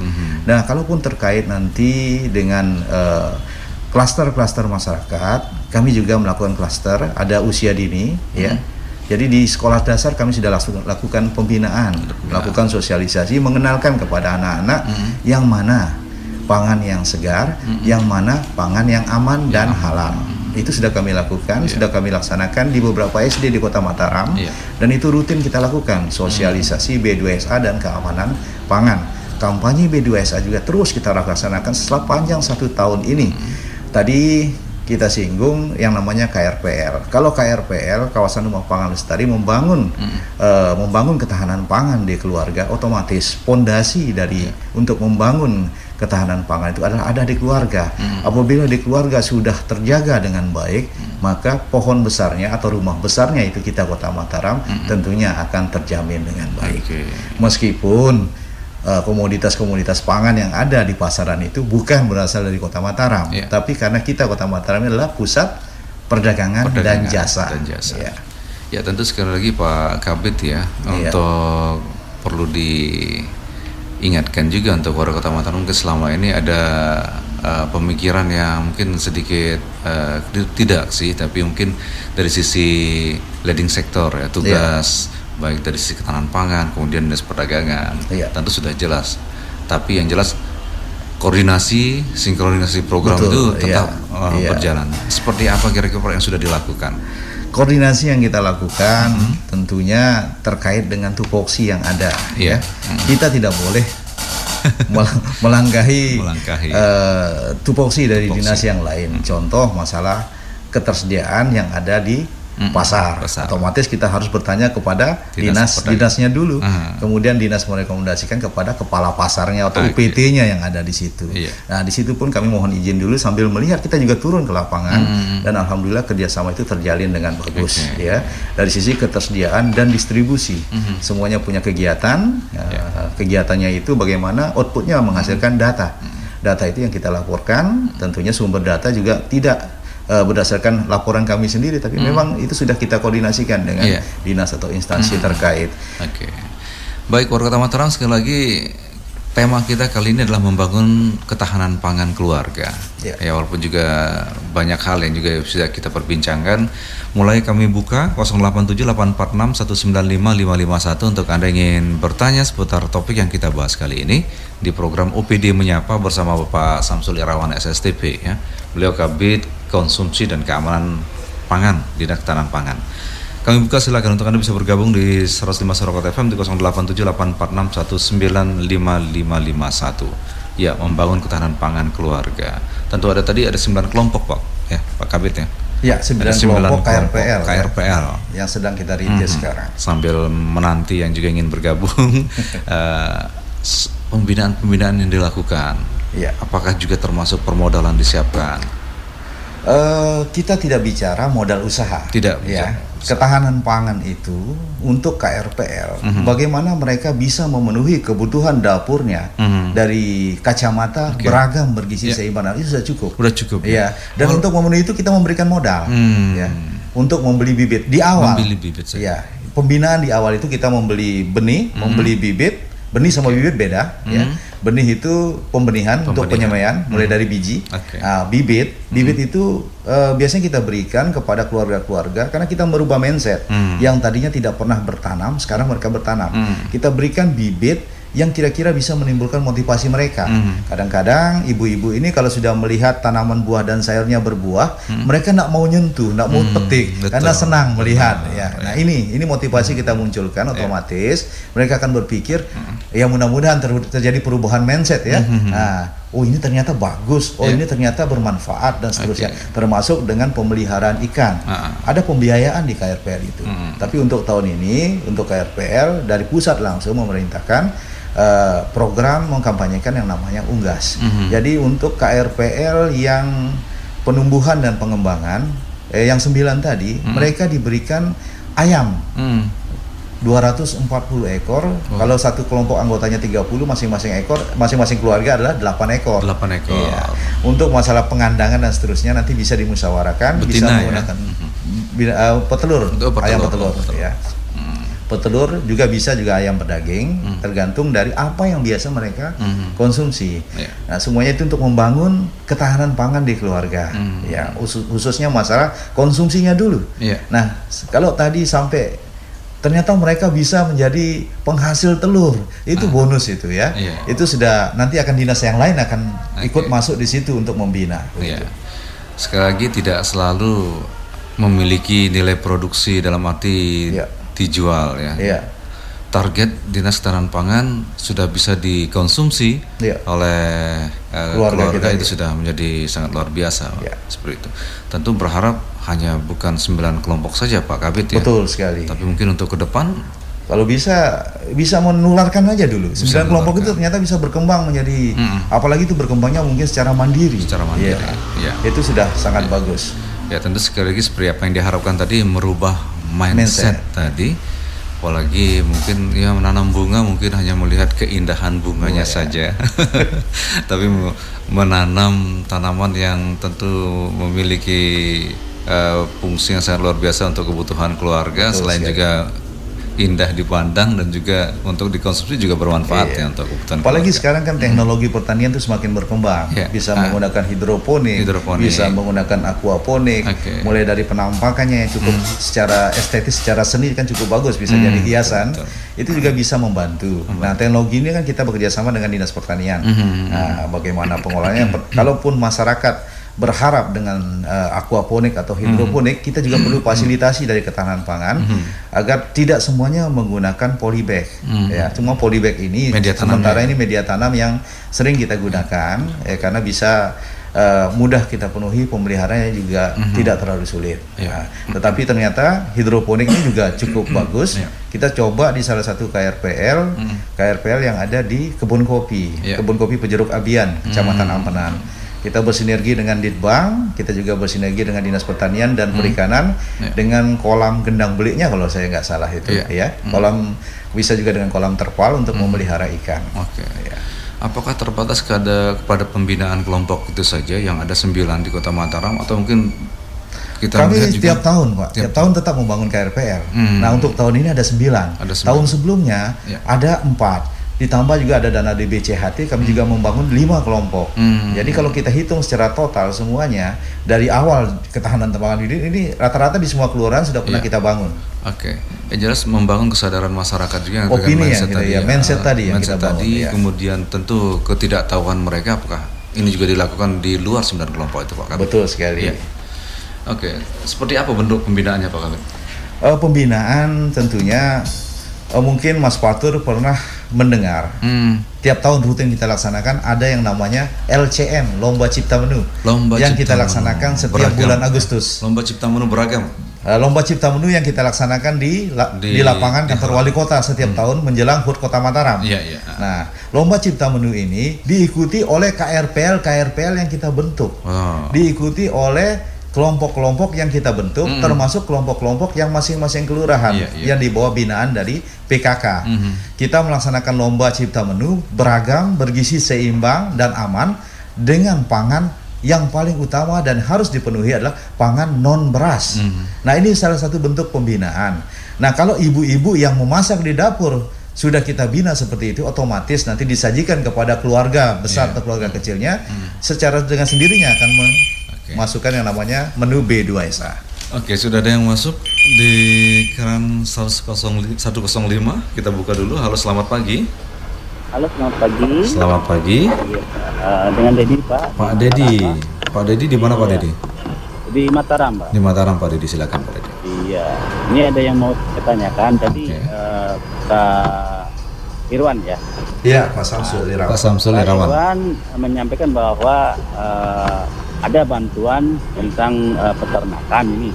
B: Nah, kalaupun terkait nanti dengan eh, klaster-klaster masyarakat, kami juga melakukan klaster, ada usia dini ya. Jadi di sekolah dasar kami sudah langsung lakukan pembinaan, melakukan sosialisasi, mengenalkan kepada anak-anak yang mana pangan yang segar, yang mana pangan yang aman dan halal. Itu sudah kami lakukan, sudah kami laksanakan di beberapa SD di Kota Mataram,
A: Iya.
B: dan itu rutin kita lakukan sosialisasi B2SA dan keamanan pangan. Kampanye B2SA juga terus kita laksanakan setelah panjang satu tahun ini. Tadi kita singgung yang namanya KRPL. Kalau KRPL kawasan rumah pangan lestari membangun eh, membangun ketahanan pangan di keluarga, otomatis pondasi dari untuk membangun ketahanan pangan itu adalah ada di keluarga. Apabila di keluarga sudah terjaga dengan baik, maka pohon besarnya atau rumah besarnya itu kita Kota Mataram tentunya akan terjamin dengan baik.
A: Oke.
B: Meskipun komoditas-komoditas pangan yang ada di pasaran itu bukan berasal dari Kota Mataram,
A: Iya.
B: tapi karena kita Kota Mataram adalah pusat perdagangan, dan
A: Perdagangan
B: jasa.
A: dan jasa.
B: Ya.
A: Ya tentu sekali lagi Pak Kabit ya
B: Iya.
A: untuk perlu diingatkan juga untuk warga Kota Mataram mungkin selama ini ada uh, pemikiran yang mungkin sedikit uh, tidak sih tapi mungkin dari sisi leading sektor ya tugas baik dari sisi ketahanan pangan kemudian dinas perdagangan
B: Iya.
A: tentu sudah jelas tapi yang jelas koordinasi sinkronisasi program
B: Betul,
A: itu tetap
B: iya.
A: uh,
B: Iya.
A: berjalan seperti apa kira-kira yang sudah dilakukan
B: Koordinasi yang kita lakukan
A: Hmm.
B: tentunya terkait dengan tupoksi yang ada.
A: Iya.
B: Ya. Kita tidak boleh mel- melangkahi,
A: Melangkahi.
B: eh, tupoksi dari
A: Tupoksi.
B: dinas yang lain. Contoh masalah ketersediaan yang ada di
A: Mm,
B: pasar.
A: pasar.
B: Otomatis kita harus bertanya kepada
A: Dinas
B: dinas dinasnya dulu.
A: Ah.
B: Kemudian dinas merekomendasikan kepada kepala pasarnya atau
A: Oke.
B: UPT-nya yang ada di situ.
A: Iya.
B: Nah, di situ pun kami mohon izin dulu sambil melihat kita juga turun ke lapangan
A: Hmm.
B: dan alhamdulillah kerjasama itu terjalin dengan bagus
A: Oke.
B: ya. Dari sisi ketersediaan dan distribusi,
A: Mhm.
B: semuanya punya kegiatan. ya,
A: Ya.
B: Kegiatannya itu bagaimana outputnya menghasilkan data. Data itu yang kita laporkan, tentunya sumber data juga tidak eh, berdasarkan laporan kami sendiri, tapi memang itu sudah kita koordinasikan dengan.
A: Iya.
B: dinas atau instansi terkait.
A: Oke. Baik warga Mataram sekali lagi tema kita kali ini adalah membangun ketahanan pangan keluarga.
B: Ya.
A: Ya, walaupun juga banyak hal yang juga bisa kita perbincangkan. Mulai kami buka 087846195551 untuk Anda ingin bertanya seputar topik yang kita bahas kali ini di program OPD Menyapa bersama Bapak Samsul Irawan SSTP ya. Beliau Kabit Konsumsi dan Keamanan Pangan, Dinas Ketahanan Pangan. Kami buka silakan untuk Anda bisa bergabung di 105 Surakarta FM di 087846195551. Ya, membangun ketahanan pangan keluarga. Tentu ada tadi ada 9 kelompok, Pak. Ya, Pak Kabit ya.
B: Ya, 9
A: Ada
B: kelompok KRPL. ya,
A: KRPL.
B: yang sedang kita rintis
A: Mhm.
B: sekarang.
A: Sambil menanti yang juga ingin bergabung eh, pembinaan-pembinaan yang dilakukan.
B: Ya.
A: Apakah juga termasuk permodalan disiapkan?
B: Eh, kita tidak bicara modal usaha.
A: Tidak
B: Ya.
A: bicara.
B: Ketahanan pangan itu untuk KRPL,
A: Mhm.
B: bagaimana mereka bisa memenuhi kebutuhan dapurnya
A: Mhm.
B: dari kacamata
A: Oke.
B: beragam bergizi
A: Ya.
B: seimbang itu sudah cukup.
A: Udah cukup.
B: Iya. Dan
A: Wal-
B: untuk memenuhi itu kita memberikan modal.
A: Hmm.
B: Ya. Untuk membeli bibit di awal.
A: Membeli bibit saja.
B: Ya. Pembinaan di awal itu kita membeli benih, membeli bibit. Benih sama bibit beda, ya. Benih itu pembenihan, untuk
A: Pembenihan.
B: penyemaian, mulai
A: Mhm.
B: dari biji.
A: Oke.
B: Nah, bibit, bibit itu eh, biasanya kita berikan kepada keluarga-keluarga karena kita merubah mindset
A: Hmm.
B: yang tadinya tidak pernah bertanam, sekarang mereka bertanam.
A: Hmm.
B: Kita berikan bibit yang kira-kira bisa menimbulkan motivasi mereka.
A: Hmm.
B: Kadang-kadang ibu-ibu ini kalau sudah melihat tanaman buah dan sayurnya berbuah, mereka nak mau nyentuh, nak mau
A: Hmm,
B: petik
A: betul.
B: karena senang melihat.
A: Benar,
B: Ya,
A: ya.
B: nah ini ini motivasi kita munculkan otomatis mereka akan berpikir ya mudah-mudahan ter- terjadi perubahan mindset ya.
A: Hmm.
B: Nah, oh ini ternyata bagus, oh
A: Ya.
B: ini ternyata bermanfaat dan seterusnya.
A: Oke.
B: Termasuk dengan pemeliharaan ikan.
A: Ah.
B: Ada pembiayaan di KRPL itu.
A: Hmm.
B: Tapi untuk tahun ini untuk KRPL dari pusat langsung memerintahkan eh, program mengkampanyekan yang namanya Unggas.
A: Mhm.
B: Jadi untuk KRPL yang penumbuhan dan pengembangan eh, yang sembilan tadi
A: Mhm.
B: mereka diberikan ayam
A: Hmm.
B: 240 ekor.
A: Oh.
B: Kalau satu kelompok anggotanya 30 masing-masing ekor, masing-masing keluarga adalah 8 ekor.
A: 8 ekor.
B: Iya. Untuk masalah pengandangan dan seterusnya nanti bisa dimusyawarahkan, bisa
A: Betina ya?
B: menggunakan bina- eh, petelur,
A: petelur,
B: ayam petelur,
A: petelur.
B: ya. Petelur juga bisa juga ayam berdaging,
A: Hmm.
B: tergantung dari apa yang biasa mereka
A: Hmm.
B: konsumsi.
A: Iya.
B: Nah, semuanya itu untuk membangun ketahanan pangan di keluarga.
A: Hmm.
B: Ya, khusus- khususnya masalah konsumsinya dulu.
A: Iya.
B: Nah, kalau tadi sampai ternyata mereka bisa menjadi penghasil telur, itu
A: Ah.
B: bonus itu ya.
A: Iya.
B: Itu sudah nanti akan dinas yang lain akan
A: Oke.
B: ikut masuk di situ untuk membina. Begitu.
A: Sekali lagi tidak selalu memiliki nilai produksi dalam arti
B: Iya.
A: Dijual ya.
B: Iya.
A: Target Dinas Ketahanan Pangan sudah bisa dikonsumsi
B: Iya.
A: oleh eh,
B: Keluarga
A: keluarga,
B: kita,
A: itu sudah menjadi sangat luar biasa.
B: Iya.
A: seperti itu. Tentu berharap hanya bukan 9 kelompok saja Pak Kabit ya.
B: Betul sekali.
A: Tapi mungkin untuk ke depan
B: Kalau bisa bisa menularkan aja dulu. Sembilan kelompok itu ternyata bisa berkembang menjadi
A: Mm-mm.
B: apalagi itu berkembangnya mungkin secara mandiri.
A: Secara mandiri,
B: Iya.
A: iya.
B: Itu sudah sangat bagus.
A: Ya tentu sekali lagi seperti apa yang diharapkan tadi merubah mindset,
B: Mindset.
A: tadi. Apalagi mungkin ya menanam bunga mungkin hanya melihat keindahan bunganya
B: Bunga, ya.
A: saja. Tapi me- menanam tanaman yang tentu memiliki eh, fungsi yang sangat luar biasa untuk kebutuhan keluarga
B: Betul
A: selain
B: sekali.
A: juga indah dipandang dan juga untuk dikonsumsi juga bermanfaat
B: Iya.
A: ya untuk kebutuhan
B: Apalagi
A: keluarga.
B: sekarang kan teknologi pertanian itu semakin berkembang.
A: Iya.
B: Bisa
A: Ah.
B: menggunakan hidroponik,
A: Hidroponik.
B: bisa menggunakan aquaponik.
A: Hmm.
B: mulai dari penampakannya yang cukup secara estetis, secara seni kan cukup bagus, bisa
A: Hmm,
B: jadi hiasan.
A: betul.
B: Itu juga bisa membantu. Nah, teknologi ini kan kita bekerja sama dengan dinas pertanian.
A: Mhm.
B: Nah, bagaimana pengolahannya? Kalaupun masyarakat berharap dengan eh, aquaponik atau hidroponik, kita juga perlu fasilitasi dari ketahanan pangan agar tidak semuanya menggunakan polybag.
A: Mhm.
B: Ya, cuma polybag ini
A: Media
B: sementara
A: ya.
B: ini media tanam yang sering kita gunakan ya karena bisa eh, mudah kita penuhi pemeliharaannya juga tidak terlalu sulit.
A: Ya.
B: Nah, tetapi ternyata hidroponik ini juga cukup bagus.
A: Ya.
B: Kita coba di salah satu KRPL, KRPL yang ada di kebun kopi,
A: Ya.
B: kebun kopi Pejeruk Abian, Kecamatan Ampenan. Kita bersinergi dengan Ditbang, kita juga bersinergi dengan Dinas Pertanian dan Perikanan
A: Ya.
B: dengan kolam gendang beliknya kalau saya nggak salah itu
A: Iya.
B: ya. Kolam bisa juga dengan kolam terpal untuk memelihara ikan.
A: Oke.
B: Ya.
A: Apakah terbatas kepada kepada pembinaan kelompok itu saja yang ada sembilan di Kota Mataram atau mungkin kita
B: Kami
A: juga
B: setiap tahun, Pak.
A: Tiap
B: Tiap tahun tetap membangun KRPL.
A: Hmm.
B: Nah, untuk tahun ini ada sembilan.
A: Ada sembilan.
B: Tahun sebelumnya
A: Ya.
B: ada empat. Ditambah juga ada dana DBCHT kami juga membangun lima kelompok.
A: Hmm.
B: Jadi kalau kita hitung secara total semuanya dari awal ketahanan pangan ini, ini rata-rata di semua kelurahan sudah pernah
A: Iya.
B: kita bangun.
A: Oke, ya jelas membangun kesadaran masyarakat juga
B: Opini
A: dengan
B: yang kita- ya, mindset tadi yang
A: mindset
B: kita bangun,
A: tadi,
B: ya.
A: kemudian tentu ketidaktahuan mereka apakah ini juga dilakukan di luar sembilan kelompok itu Pak Kabit?
B: Betul sekali.
A: Iya. Oke, seperti apa bentuk pembinaannya Pak Kabit?
B: Eh, pembinaan tentunya eh, mungkin Mas Fatur pernah mendengar
A: Hmm,
B: tiap tahun rutin kita laksanakan ada yang namanya LCM Lomba Cipta Menu
A: Lomba
B: yang
A: Cipta
B: kita
A: Menu.
B: laksanakan setiap
A: Beragam.
B: bulan Agustus.
A: lomba cipta menu beragam.
B: Eh, Lomba Cipta Menu yang kita laksanakan di
A: Di-
B: di, lapangan
A: di-
B: kantor wali kota setiap tahun menjelang HUT Kota Mataram.
A: Iya, iya.
B: Nah, Lomba Cipta Menu ini diikuti oleh KRPL KRPL yang kita bentuk.
A: Wow.
B: Diikuti oleh kelompok-kelompok yang kita bentuk termasuk kelompok-kelompok yang masing-masing kelurahan
A: Iya, iya.
B: yang di bawah binaan dari PKK.
A: Mhm.
B: Kita melaksanakan lomba cipta menu beragam, bergizi seimbang dan aman dengan pangan yang paling utama dan harus dipenuhi adalah pangan non beras.
A: Mhm.
B: Nah, ini salah satu bentuk pembinaan. Nah, kalau ibu-ibu yang memasak di dapur sudah kita bina seperti itu otomatis nanti disajikan kepada keluarga besar
A: Iya.
B: atau keluarga kecilnya secara dengan sendirinya akan
A: Oke.
B: memasukkan yang namanya menu B2SA.
A: Oke, sudah ada yang masuk di keran 105. Kita buka dulu. Halo, selamat pagi.
C: Halo, selamat pagi.
A: Selamat pagi.
C: Iya, eh, dengan Dedi, Pak.
A: Pak Dedi. Pak Dedi di mana Pak Dedi?
C: Di Mataram, Pak.
A: Di Mataram Pak Dedi, silakan Pak Dedi.
C: Iya. Ini ada yang mau saya tanyakan. Tadi
A: Oke.
C: eh, Pak Irwan ya.
B: Iya, Pak Samsul Irawan.
A: Pak Samsul
C: Pak
A: Irawan.
C: Irwan menyampaikan bahwa eh, ada bantuan tentang eh, peternakan ini.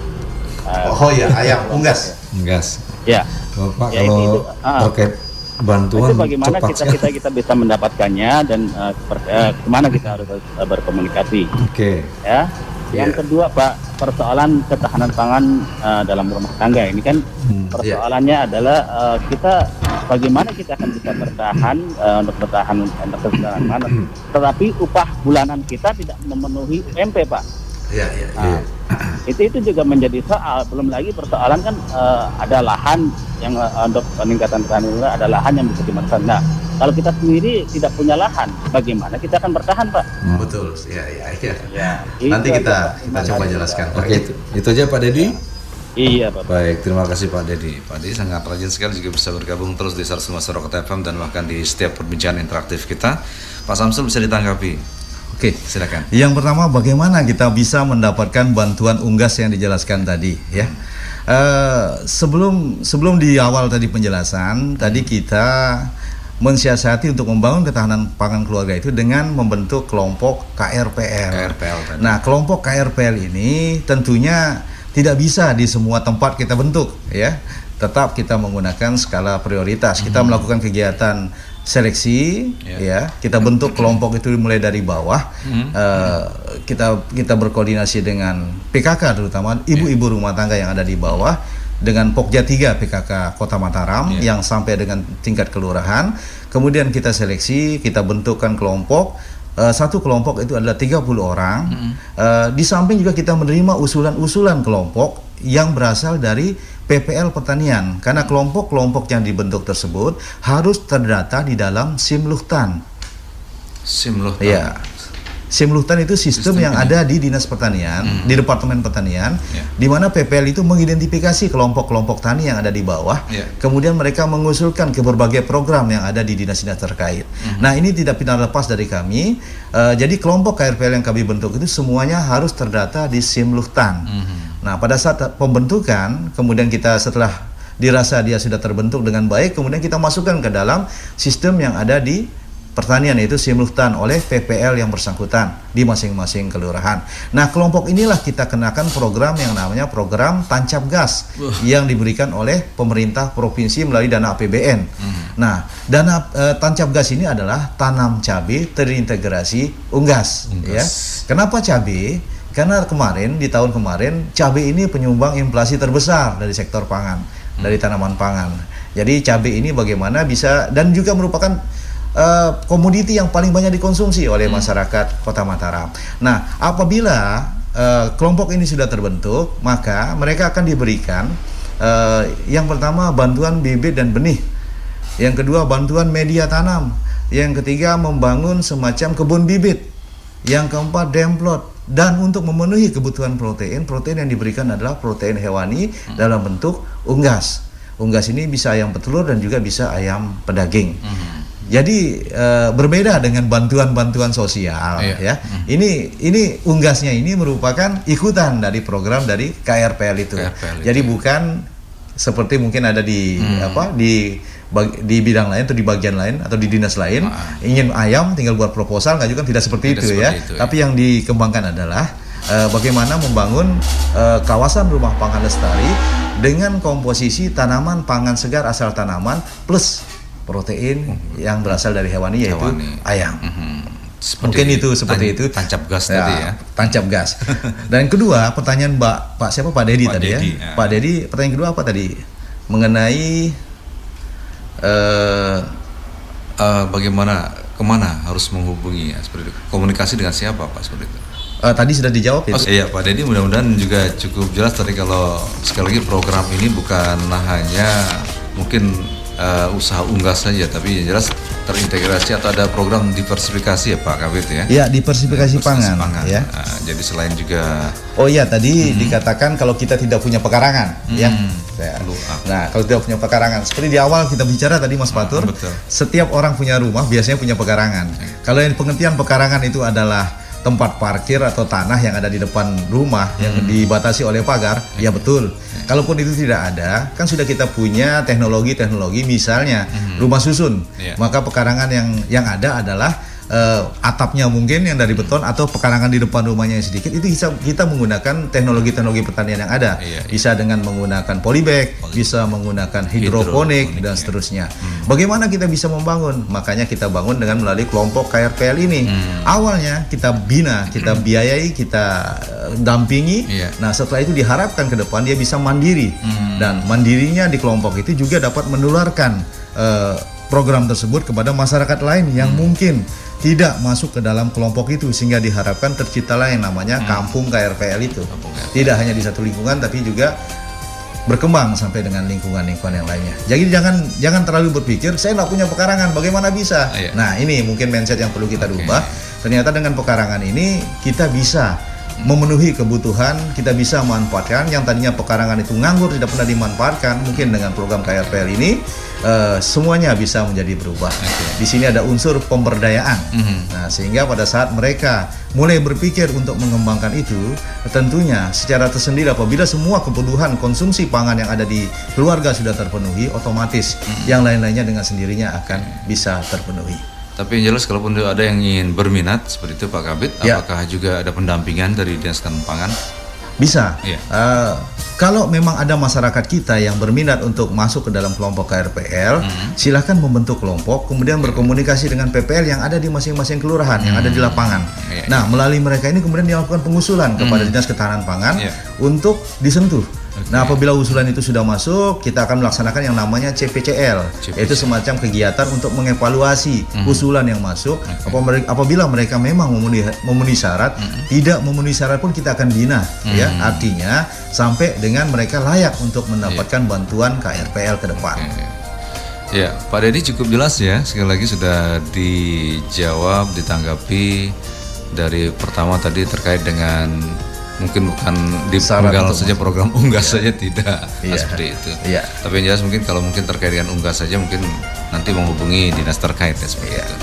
C: Eh,
B: Oh iya, ayam unggas.
A: Gas.
C: Ya.
A: Bapak
C: Ya,
A: kalau
C: itu- itu, ah.
A: terkait bantuan
C: itu bagaimana
A: cepat
C: kita,
A: sekali.
C: kita kita bisa mendapatkannya dan eh, seperti eh, ke mana kita harus eh, berkomunikasi.
A: Oke.
C: ya. Yang
B: Iya.
C: kedua Pak, persoalan ketahanan pangan eh, dalam rumah tangga ini kan
A: Hmm,
C: persoalannya adalah eh, kita bagaimana kita akan bisa bertahan eh, untuk bertahan untuk ketahanan pangan, tetapi upah bulanan kita tidak memenuhi UMP Pak.
B: Iya, iya.
C: Nah, itu itu juga menjadi soal. Belum lagi persoalan kan eh, ada lahan yang eh, untuk peningkatan ketahanan ada lahan yang bisa dimakan. Nah, kalau kita sendiri tidak punya lahan, bagaimana kita akan bertahan Pak?
A: Hmm.
B: Betul. Iya, iya, iya.
C: Ya,
B: Nanti kita kita coba jelaskan.
C: Pak.
A: Oke, itu, itu aja Pak Dedi.
C: Iya, Pak.
A: Baik, terima kasih Pak Dedi. Pak Dedi sangat rajin sekali juga bisa bergabung terus di 105 Rocket FM dan bahkan di setiap perbincangan interaktif kita. Pak Samsul bisa ditanggapi.
B: Oke.
A: Silakan.
B: Yang pertama bagaimana kita bisa mendapatkan bantuan unggas yang dijelaskan tadi ya. Eh, sebelum sebelum di awal tadi penjelasan tadi kita mensiasati untuk membangun ketahanan pangan keluarga itu dengan membentuk kelompok KRPL.
A: KRPL tadi.
B: Nah, kelompok KRPL ini tentunya tidak bisa di semua tempat kita bentuk ya. Tetap kita menggunakan skala prioritas. Kita melakukan kegiatan seleksi
A: Ya.
B: ya. Kita bentuk kelompok itu mulai dari bawah.
A: Hmm.
B: Eh, kita kita berkoordinasi dengan PKK terutama ibu-ibu rumah tangga yang ada di bawah dengan Pokja 3 PKK Kota Mataram
A: Ya.
B: yang sampai dengan tingkat kelurahan. Kemudian kita seleksi, kita bentukkan kelompok. Eh, satu kelompok itu adalah 30 orang. Eh, di samping juga kita menerima usulan-usulan kelompok yang berasal dari PPL pertanian karena kelompok-kelompok yang dibentuk tersebut harus terdata di dalam SIM Luhtan.
A: Sim loh.
B: Ya. SIM Luhtan itu sistem,
A: Sistem
B: yang
A: ini.
B: ada di Dinas Pertanian, di Departemen Pertanian,
A: Ya.
B: di mana PPL itu mengidentifikasi kelompok-kelompok tani yang ada di bawah.
A: Ya.
B: Kemudian mereka mengusulkan ke berbagai program yang ada di dinas-dinas terkait. Nah, ini tidak pernah lepas dari kami. Eh, jadi kelompok KRPL yang kami bentuk itu semuanya harus terdata di SIM Luhtan.
A: Mhm.
B: Nah, pada saat pembentukan, kemudian kita setelah dirasa dia sudah terbentuk dengan baik, kemudian kita masukkan ke dalam sistem yang ada di pertanian yaitu simultan oleh PPL yang bersangkutan di masing-masing kelurahan. Nah, kelompok inilah kita kenakan program yang namanya program tancap gas yang diberikan oleh pemerintah provinsi melalui dana APBN. Nah, dana eh, tancap gas ini adalah tanam cabai terintegrasi unggas,
A: Unggas.
B: ya. Kenapa cabai? Karena kemarin di tahun kemarin cabai ini penyumbang inflasi terbesar dari sektor pangan, dari tanaman pangan. Jadi cabai ini bagaimana bisa dan juga merupakan eh, komoditi yang paling banyak dikonsumsi oleh masyarakat Kota Mataram. Nah, apabila eh, kelompok ini sudah terbentuk, maka mereka akan diberikan eh, yang pertama bantuan bibit dan benih Yang kedua bantuan media tanam. Yang ketiga membangun semacam kebun bibit. Yang keempat demplot dan untuk memenuhi kebutuhan protein, protein yang diberikan adalah protein hewani
A: Hmm.
B: dalam bentuk unggas. Unggas ini bisa ayam petelur dan juga bisa ayam pedaging.
A: Hmm.
B: Jadi eh, berbeda dengan bantuan-bantuan sosial
A: Iya.
B: ya. Ini ini unggasnya ini merupakan ikutan dari program dari KRPL itu.
A: KRPL itu,
B: Jadi
A: ya.
B: bukan seperti mungkin ada di
A: Hmm.
B: apa di bag- di bidang lain atau di bagian lain atau di dinas lain ingin ayam tinggal buat proposal ngajukan tidak seperti.
A: Tidak
B: itu
A: seperti
B: ya.
A: itu, ya.
B: Tapi yang dikembangkan adalah eh, bagaimana membangun eh, kawasan rumah pangan lestari dengan komposisi tanaman pangan segar asal tanaman plus protein yang berasal dari hewani yaitu
A: Hewani.
B: ayam.
A: Seperti
B: Mungkin itu seperti
A: tan-
B: itu.
A: Tancap gas tadi ya.
B: Tancap gas. Dan kedua pertanyaan Mbak Pak siapa Pak Dedi
A: Pak
B: tadi
A: Dedi,
B: ya.
A: ya.
B: Pak Dedi pertanyaan kedua apa tadi? Mengenai eh
A: Eh, bagaimana ke mana harus menghubungi ya seperti itu. Komunikasi dengan siapa Pak seperti itu?
B: eh, tadi sudah dijawab
A: Oh,
B: itu.
A: iya Pak Deddy mudah-mudahan juga cukup jelas tadi kalau sekali lagi program ini bukan hanya mungkin eh, usaha unggas saja tapi yang jelas terintegrasi atau ada program diversifikasi ya Pak Kabit ya.
B: Ya, diversifikasi pangan, ya.
A: Nah, jadi selain juga
B: Oh iya tadi dikatakan kalau kita tidak punya pekarangan ya.
A: Hmm.
B: Ya.
A: Ah.
B: Nah, kalau tidak punya pekarangan seperti di awal kita bicara tadi Mas Fatur,
A: Ah, betul.
B: setiap orang punya rumah biasanya punya pekarangan. Kalau yang pengertian pekarangan itu adalah tempat parkir atau tanah yang ada di depan rumah yang
A: Hmm.
B: dibatasi oleh pagar, ya betul. Kalaupun itu tidak ada, kan sudah kita punya teknologi-teknologi misalnya rumah susun.
A: Iya.
B: Maka pekarangan yang yang ada adalah eh, atapnya mungkin yang dari beton atau pekarangan di depan rumahnya yang sedikit itu bisa kita menggunakan teknologi-teknologi pertanian yang ada.
A: Iya, iya.
B: Bisa dengan menggunakan polybag, bisa menggunakan hidroponik
A: Hidroponik,
B: dan
A: ya.
B: seterusnya. Bagaimana kita bisa membangun? Makanya kita bangun dengan melalui kelompok KRPL ini.
A: Hmm.
B: Awalnya kita bina, kita biayai, kita eh, dampingi.
A: Iya.
B: Nah, setelah itu diharapkan ke depan dia bisa mandiri.
A: Hmm.
B: Dan mandirinya di kelompok itu juga dapat menularkan eh, program tersebut kepada masyarakat lain yang
A: Hmm.
B: mungkin tidak masuk ke dalam kelompok itu sehingga diharapkan terciptalah yang namanya kampung KRPL itu.
A: Hmm. Kampung KRPL.
B: Tidak hanya di satu lingkungan tapi juga berkembang sampai dengan lingkungan-lingkungan yang lainnya. Jadi jangan jangan terlalu berpikir saya nggak punya pekarangan, bagaimana bisa?
A: Iya.
B: Nah ini mungkin mindset yang perlu kita
A: Oke.
B: rubah. Ternyata dengan pekarangan ini kita bisa memenuhi kebutuhan, kita bisa manfaatkan yang tadinya pekarangan itu nganggur tidak pernah dimanfaatkan. Mungkin dengan program KRPL ini eh, semuanya bisa menjadi berubah. Di sini ada unsur pemberdayaan.
A: Mhm.
B: Nah, sehingga pada saat mereka mulai berpikir untuk mengembangkan itu, tentunya secara tersendiri apabila semua kebutuhan konsumsi pangan yang ada di keluarga sudah terpenuhi, otomatis yang lain-lainnya dengan sendirinya akan bisa terpenuhi.
A: Tapi yang jelas kalaupun ada yang ingin berminat seperti itu Pak Kabit,
B: Ya.
A: apakah juga ada pendampingan dari Dinas Ketahanan Pangan?
B: Bisa.
A: Iya.
B: Eh, kalau memang ada masyarakat kita yang berminat untuk masuk ke dalam kelompok KRPL, silahkan membentuk kelompok, kemudian berkomunikasi dengan PPL yang ada di masing-masing kelurahan yang ada di lapangan.
A: Iya.
B: Nah, melalui mereka ini kemudian dilakukan pengusulan kepada Dinas Ketahanan Pangan
A: Iya.
B: untuk disentuh. Nah, apabila usulan itu sudah masuk, kita akan melaksanakan yang namanya CPCL,
A: CPCL.
B: yaitu semacam kegiatan untuk mengevaluasi
A: Mhm.
B: usulan yang masuk. Mere- apabila mereka memang memenuhi, memenuhi syarat,
A: Mhm.
B: tidak memenuhi syarat pun kita akan bina, ya. Artinya sampai dengan mereka layak untuk mendapatkan bantuan KRPL ke depan.
A: Oke. Ya, Pak Deddy cukup jelas ya. Sekali lagi sudah dijawab, ditanggapi dari pertama tadi terkait dengan mungkin bukan di penggalan saja program unggas saja tidak Nah,
B: Iya.
A: seperti itu.
B: Iya.
A: Tapi yang jelas mungkin kalau mungkin terkait dengan unggas saja mungkin nanti menghubungi dinas terkait ya seperti
B: Iya.
A: itu.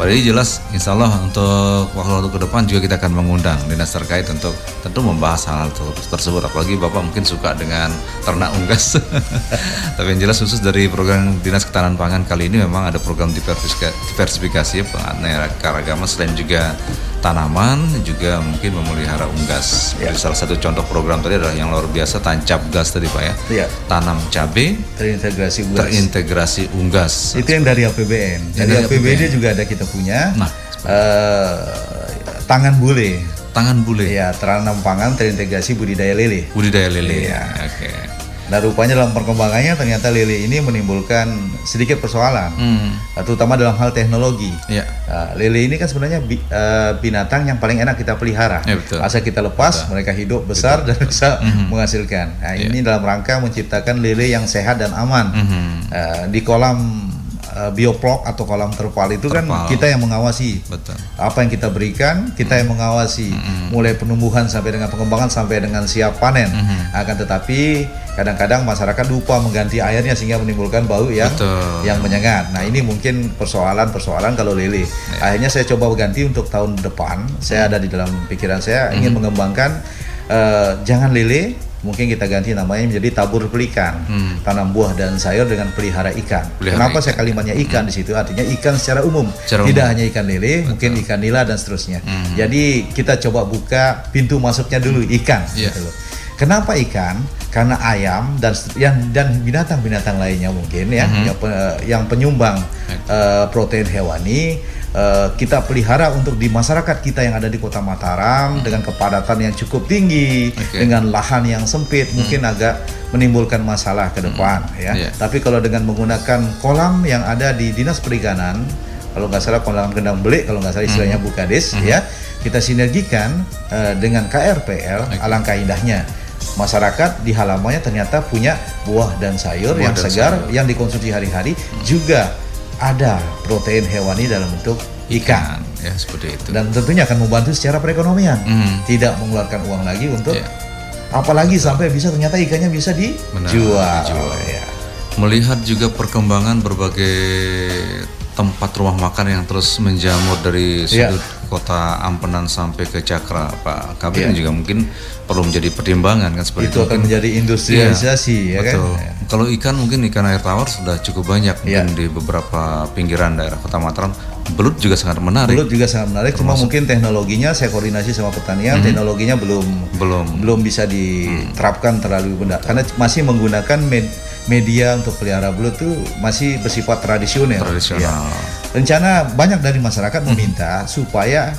A: Pak Deddy jelas, insya Allah untuk waktu-waktu ke depan juga kita akan mengundang dinas terkait untuk tentu membahas hal-hal ter- tersebut. Apalagi Bapak mungkin suka dengan ternak unggas. Tapi yang jelas khusus dari program Dinas Ketahanan Pangan kali ini memang ada program diversifika- diversifikasi ya, penganeka selain juga tanaman juga mungkin memelihara unggas.
B: Ya.
A: Jadi Salah satu contoh program tadi adalah yang luar biasa tancap gas tadi Pak ya.
B: Iya.
A: Tanam cabai
B: Terintegrasi unggas.
A: terintegrasi unggas.
B: Itu yang dari APBN. Dari
A: dari
B: APBD
A: APBN.
B: juga ada kita punya.
A: Nah,
B: eh, tangan bule.
A: tangan bule.
B: Ya, tanam pangan terintegrasi budidaya lele.
A: Budidaya lele.
B: Iya.
A: Oke.
B: Nah, rupanya dalam perkembangannya ternyata lele ini menimbulkan sedikit persoalan,
A: Hmm.
B: terutama dalam hal teknologi.
A: Ya.
B: Uh, lele ini kan sebenarnya bi- uh, binatang yang paling enak kita pelihara.
A: Ya, betul.
B: Asal kita lepas, mereka hidup besar dan bisa
A: Mhm.
B: menghasilkan. Nah,
A: Ya.
B: ini dalam rangka menciptakan lele yang sehat dan aman.
A: Mhm.
B: Uh, di kolam uh, bioplok atau kolam terpal itu kan
A: Terpal.
B: kita yang mengawasi.
A: Betul.
B: apa yang kita berikan kita yang mengawasi. Mulai penumbuhan sampai dengan pengembangan sampai dengan siap panen. Akan tetapi kadang-kadang masyarakat lupa mengganti airnya sehingga menimbulkan bau yang
A: Betul.
B: yang menyengat. Nah ini mungkin persoalan-persoalan kalau lele akhirnya saya coba ganti untuk tahun depan. Saya ada di dalam pikiran saya ingin mengembangkan eh, jangan lele mungkin kita ganti namanya menjadi tabur pelikan
A: Hmm.
B: tanam buah dan sayur dengan pelihara ikan
A: Pelihara
B: kenapa
A: ikan.
B: saya kalimatnya ikan di situ artinya ikan secara umum
A: Secara
B: tidak
A: umum.
B: hanya ikan lele mungkin ikan nila dan seterusnya
A: Hmm.
B: jadi kita coba buka pintu masuknya dulu ikan
A: Iya.
B: gitu loh. Kenapa ikan? Karena ayam dan yang dan binatang-binatang lainnya mungkin ya
A: Mhm.
B: yang, pe- yang penyumbang eh, protein hewani eh, kita pelihara untuk di masyarakat kita yang ada di Kota Mataram dengan kepadatan yang cukup tinggi.
A: Mhm.
B: dengan lahan yang sempit mungkin agak menimbulkan masalah ke depan ya.
A: Iya.
B: Tapi kalau dengan menggunakan kolam yang ada di Dinas Perikanan kalau nggak salah kolam kendang belik kalau nggak salah istilahnya Bukades ya kita sinergikan eh, dengan KRPL alangkah indahnya masyarakat di halamannya ternyata punya buah dan sayur
A: Buah
B: yang
A: dan
B: segar
A: sayur.
B: yang dikonsumsi hari-hari juga ada protein hewani dalam bentuk ikan
A: ya seperti itu
B: dan tentunya akan membantu secara perekonomian
A: Hmm.
B: tidak mengeluarkan uang lagi untuk
A: Iya.
B: apalagi sampai bisa ternyata ikannya bisa
A: Benar,
B: dijual,
A: dijual.
B: Ya.
A: melihat juga perkembangan berbagai tempat rumah makan yang terus menjamur dari
B: Iya.
A: sudut kota Ampenan sampai ke Cakra Pak Kabir
B: Iya.
A: juga mungkin perlu menjadi pertimbangan kan seperti
B: itu akan
A: Mungkin-
B: menjadi industrialisasi ya kan
A: Betul. Kalau ikan mungkin ikan air tawar sudah cukup banyak mungkin di beberapa pinggiran daerah Kota Mataram. Belut juga sangat menarik.
B: Belut juga sangat menarik, cuma mungkin teknologinya saya koordinasi sama pertanian, teknologinya belum
A: Belum.
B: belum bisa diterapkan terlalu benar karena masih menggunakan med- media untuk pelihara belut tuh masih bersifat tradisional.
A: Tradisional.
B: Ya. Rencana banyak dari masyarakat meminta supaya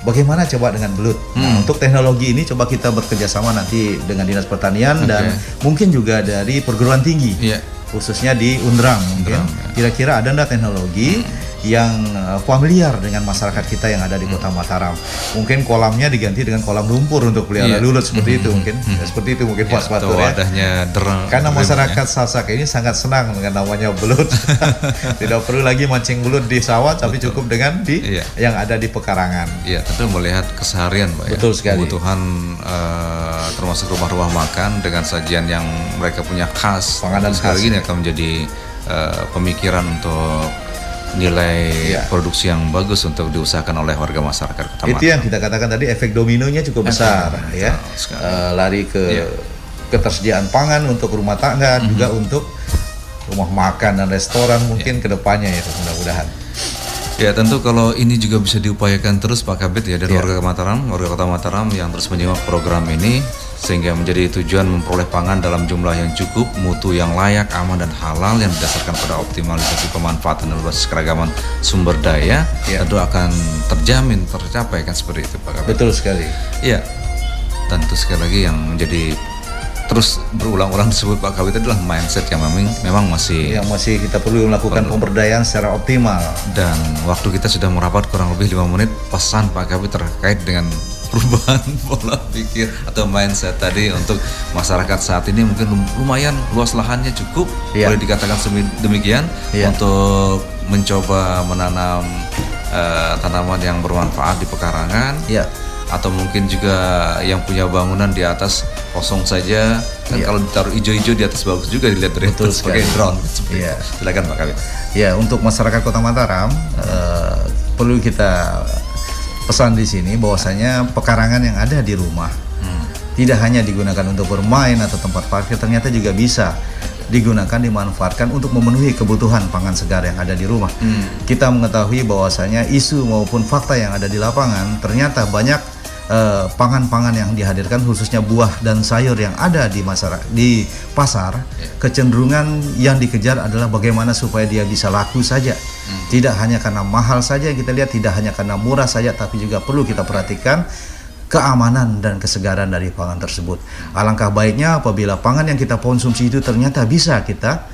B: bagaimana coba dengan belut. Nah, untuk teknologi ini coba kita bekerja sama nanti dengan dinas pertanian dan mungkin juga dari perguruan tinggi
A: Iya.
B: khususnya di Undrang mungkin.
A: Ya.
B: Kira-kira ada nggak teknologi yang uh, familiar dengan masyarakat kita yang ada di Kota Mataram? Mungkin kolamnya diganti dengan kolam lumpur untuk pelihara
A: Iya.
B: lulut seperti itu mungkin. Ya, seperti itu mungkin
A: Ya,
B: Mas
A: atau
B: Fatur ya.
A: wadahnya derang.
B: Karena masyarakat Sasak ini sangat senang dengan namanya belut. Tidak perlu lagi mancing belut di sawah, tapi cukup dengan di
A: Iya.
B: yang ada di pekarangan.
A: Ya, tentu melihat keseharian, Pak ya.
B: Betul sekali.
A: Kebutuhan eh, termasuk rumah-rumah makan dengan sajian yang mereka punya khas.
B: Panganan
A: Tentu sekali
B: khas.
A: ini akan menjadi eh, pemikiran untuk nilai
B: Iya.
A: produksi yang bagus untuk diusahakan oleh warga masyarakat Kota
B: Itu yang kita katakan tadi efek dominonya cukup besar
A: Betul
B: ya. Eh, lari ke
A: Iya.
B: ketersediaan pangan untuk rumah tangga
A: Mhm.
B: juga untuk rumah makan dan restoran mungkin
A: Iya.
B: ke depannya ya mudah-mudahan.
A: Ya tentu kalau ini juga bisa diupayakan terus Pak Kabit ya dari
B: Ya.
A: warga Mataram, warga Kota Mataram yang terus menyimak program ini sehingga menjadi tujuan memperoleh pangan dalam jumlah yang cukup, mutu yang layak, aman dan halal yang didasarkan pada optimalisasi pemanfaatan dan berbasis keragaman sumber daya
B: Ya.
A: tentu akan terjamin tercapai kan seperti itu Pak Kabit.
B: Betul sekali.
A: Iya. Tentu sekali lagi yang menjadi terus berulang-ulang disebut Pak Kabit adalah mindset yang memang memang masih
B: Yang masih kita perlu melakukan pemberdayaan secara optimal.
A: dan waktu kita sudah merapat kurang lebih lima menit pesan Pak Kabit terkait dengan perubahan pola pikir atau mindset tadi untuk masyarakat saat ini mungkin lum- lumayan luas lahannya cukup
B: Iya.
A: boleh dikatakan demikian
B: Iya.
A: untuk mencoba menanam eh, tanaman yang bermanfaat di pekarangan
B: Ya.
A: atau mungkin juga yang punya bangunan di atas kosong saja kan
B: Iya.
A: kalau ditaruh hijau-hijau di atas bagus juga dilihat dari
B: Betul
A: atas sebagai drone itu. silakan Pak Kabit
B: Ya, untuk masyarakat Kota Mataram eh, perlu kita pesan di sini bahwasanya pekarangan yang ada di rumah tidak hanya digunakan untuk bermain atau tempat parkir, ternyata juga bisa digunakan dimanfaatkan untuk memenuhi kebutuhan pangan segar yang ada di rumah. Kita mengetahui bahwasanya isu maupun fakta yang ada di lapangan ternyata banyak eh, pangan-pangan yang dihadirkan khususnya buah dan sayur yang ada di masyarakat di pasar kecenderungan yang dikejar adalah bagaimana supaya dia bisa laku saja. Tidak hanya karena mahal saja yang kita lihat tidak hanya karena murah saja tapi juga perlu kita perhatikan keamanan dan kesegaran dari pangan tersebut. Alangkah baiknya apabila pangan yang kita konsumsi itu ternyata bisa kita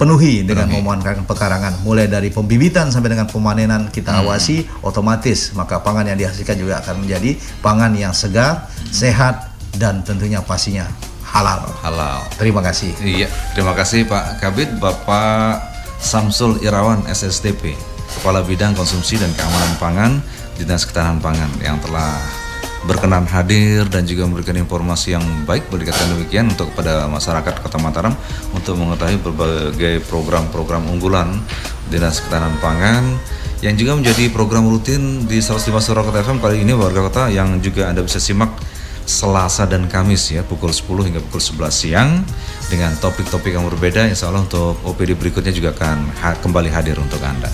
B: penuhi dengan memanfaatkan pekarangan. Mulai dari pembibitan sampai dengan pemanenan kita awasi otomatis. Maka pangan yang dihasilkan juga akan menjadi pangan yang segar sehat dan tentunya pastinya halal.
A: Halal.
B: Terima kasih.
A: Iya, terima kasih Pak Kabit, Bapak Samsul Irawan SSDP, Kepala Bidang Konsumsi dan Keamanan Pangan Dinas Ketahanan Pangan yang telah berkenan hadir dan juga memberikan informasi yang baik. Boleh dikatakan demikian untuk kepada masyarakat Kota Mataram untuk mengetahui berbagai program-program unggulan Dinas Ketahanan Pangan yang juga menjadi program rutin di 105 Surakarta FM kali ini warga kota yang juga Anda bisa simak Selasa dan Kamis ya pukul 10 hingga pukul 11 siang dengan topik-topik yang berbeda. Insya Allah untuk OPD berikutnya juga akan ha kembali hadir untuk Anda.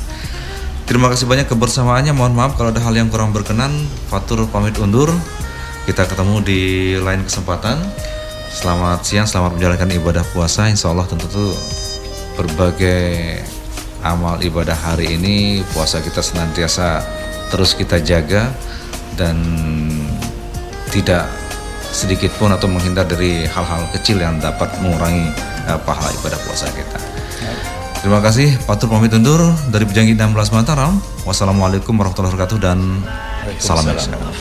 A: Terima kasih banyak kebersamaannya. Mohon maaf kalau ada hal yang kurang berkenan. Fatur pamit undur. Kita ketemu di lain kesempatan. Selamat siang, selamat menjalankan ibadah puasa. Insya Allah tentu tuh berbagai amal ibadah hari ini puasa kita senantiasa terus kita jaga dan tidak sedikit pun atau menghindar dari hal-hal kecil yang dapat mengurangi uh, pahala ibadah puasa kita. Terima kasih, Patur pamit undur dari Bejanggi 16 Mataram. Wassalamualaikum warahmatullahi wabarakatuh dan salam.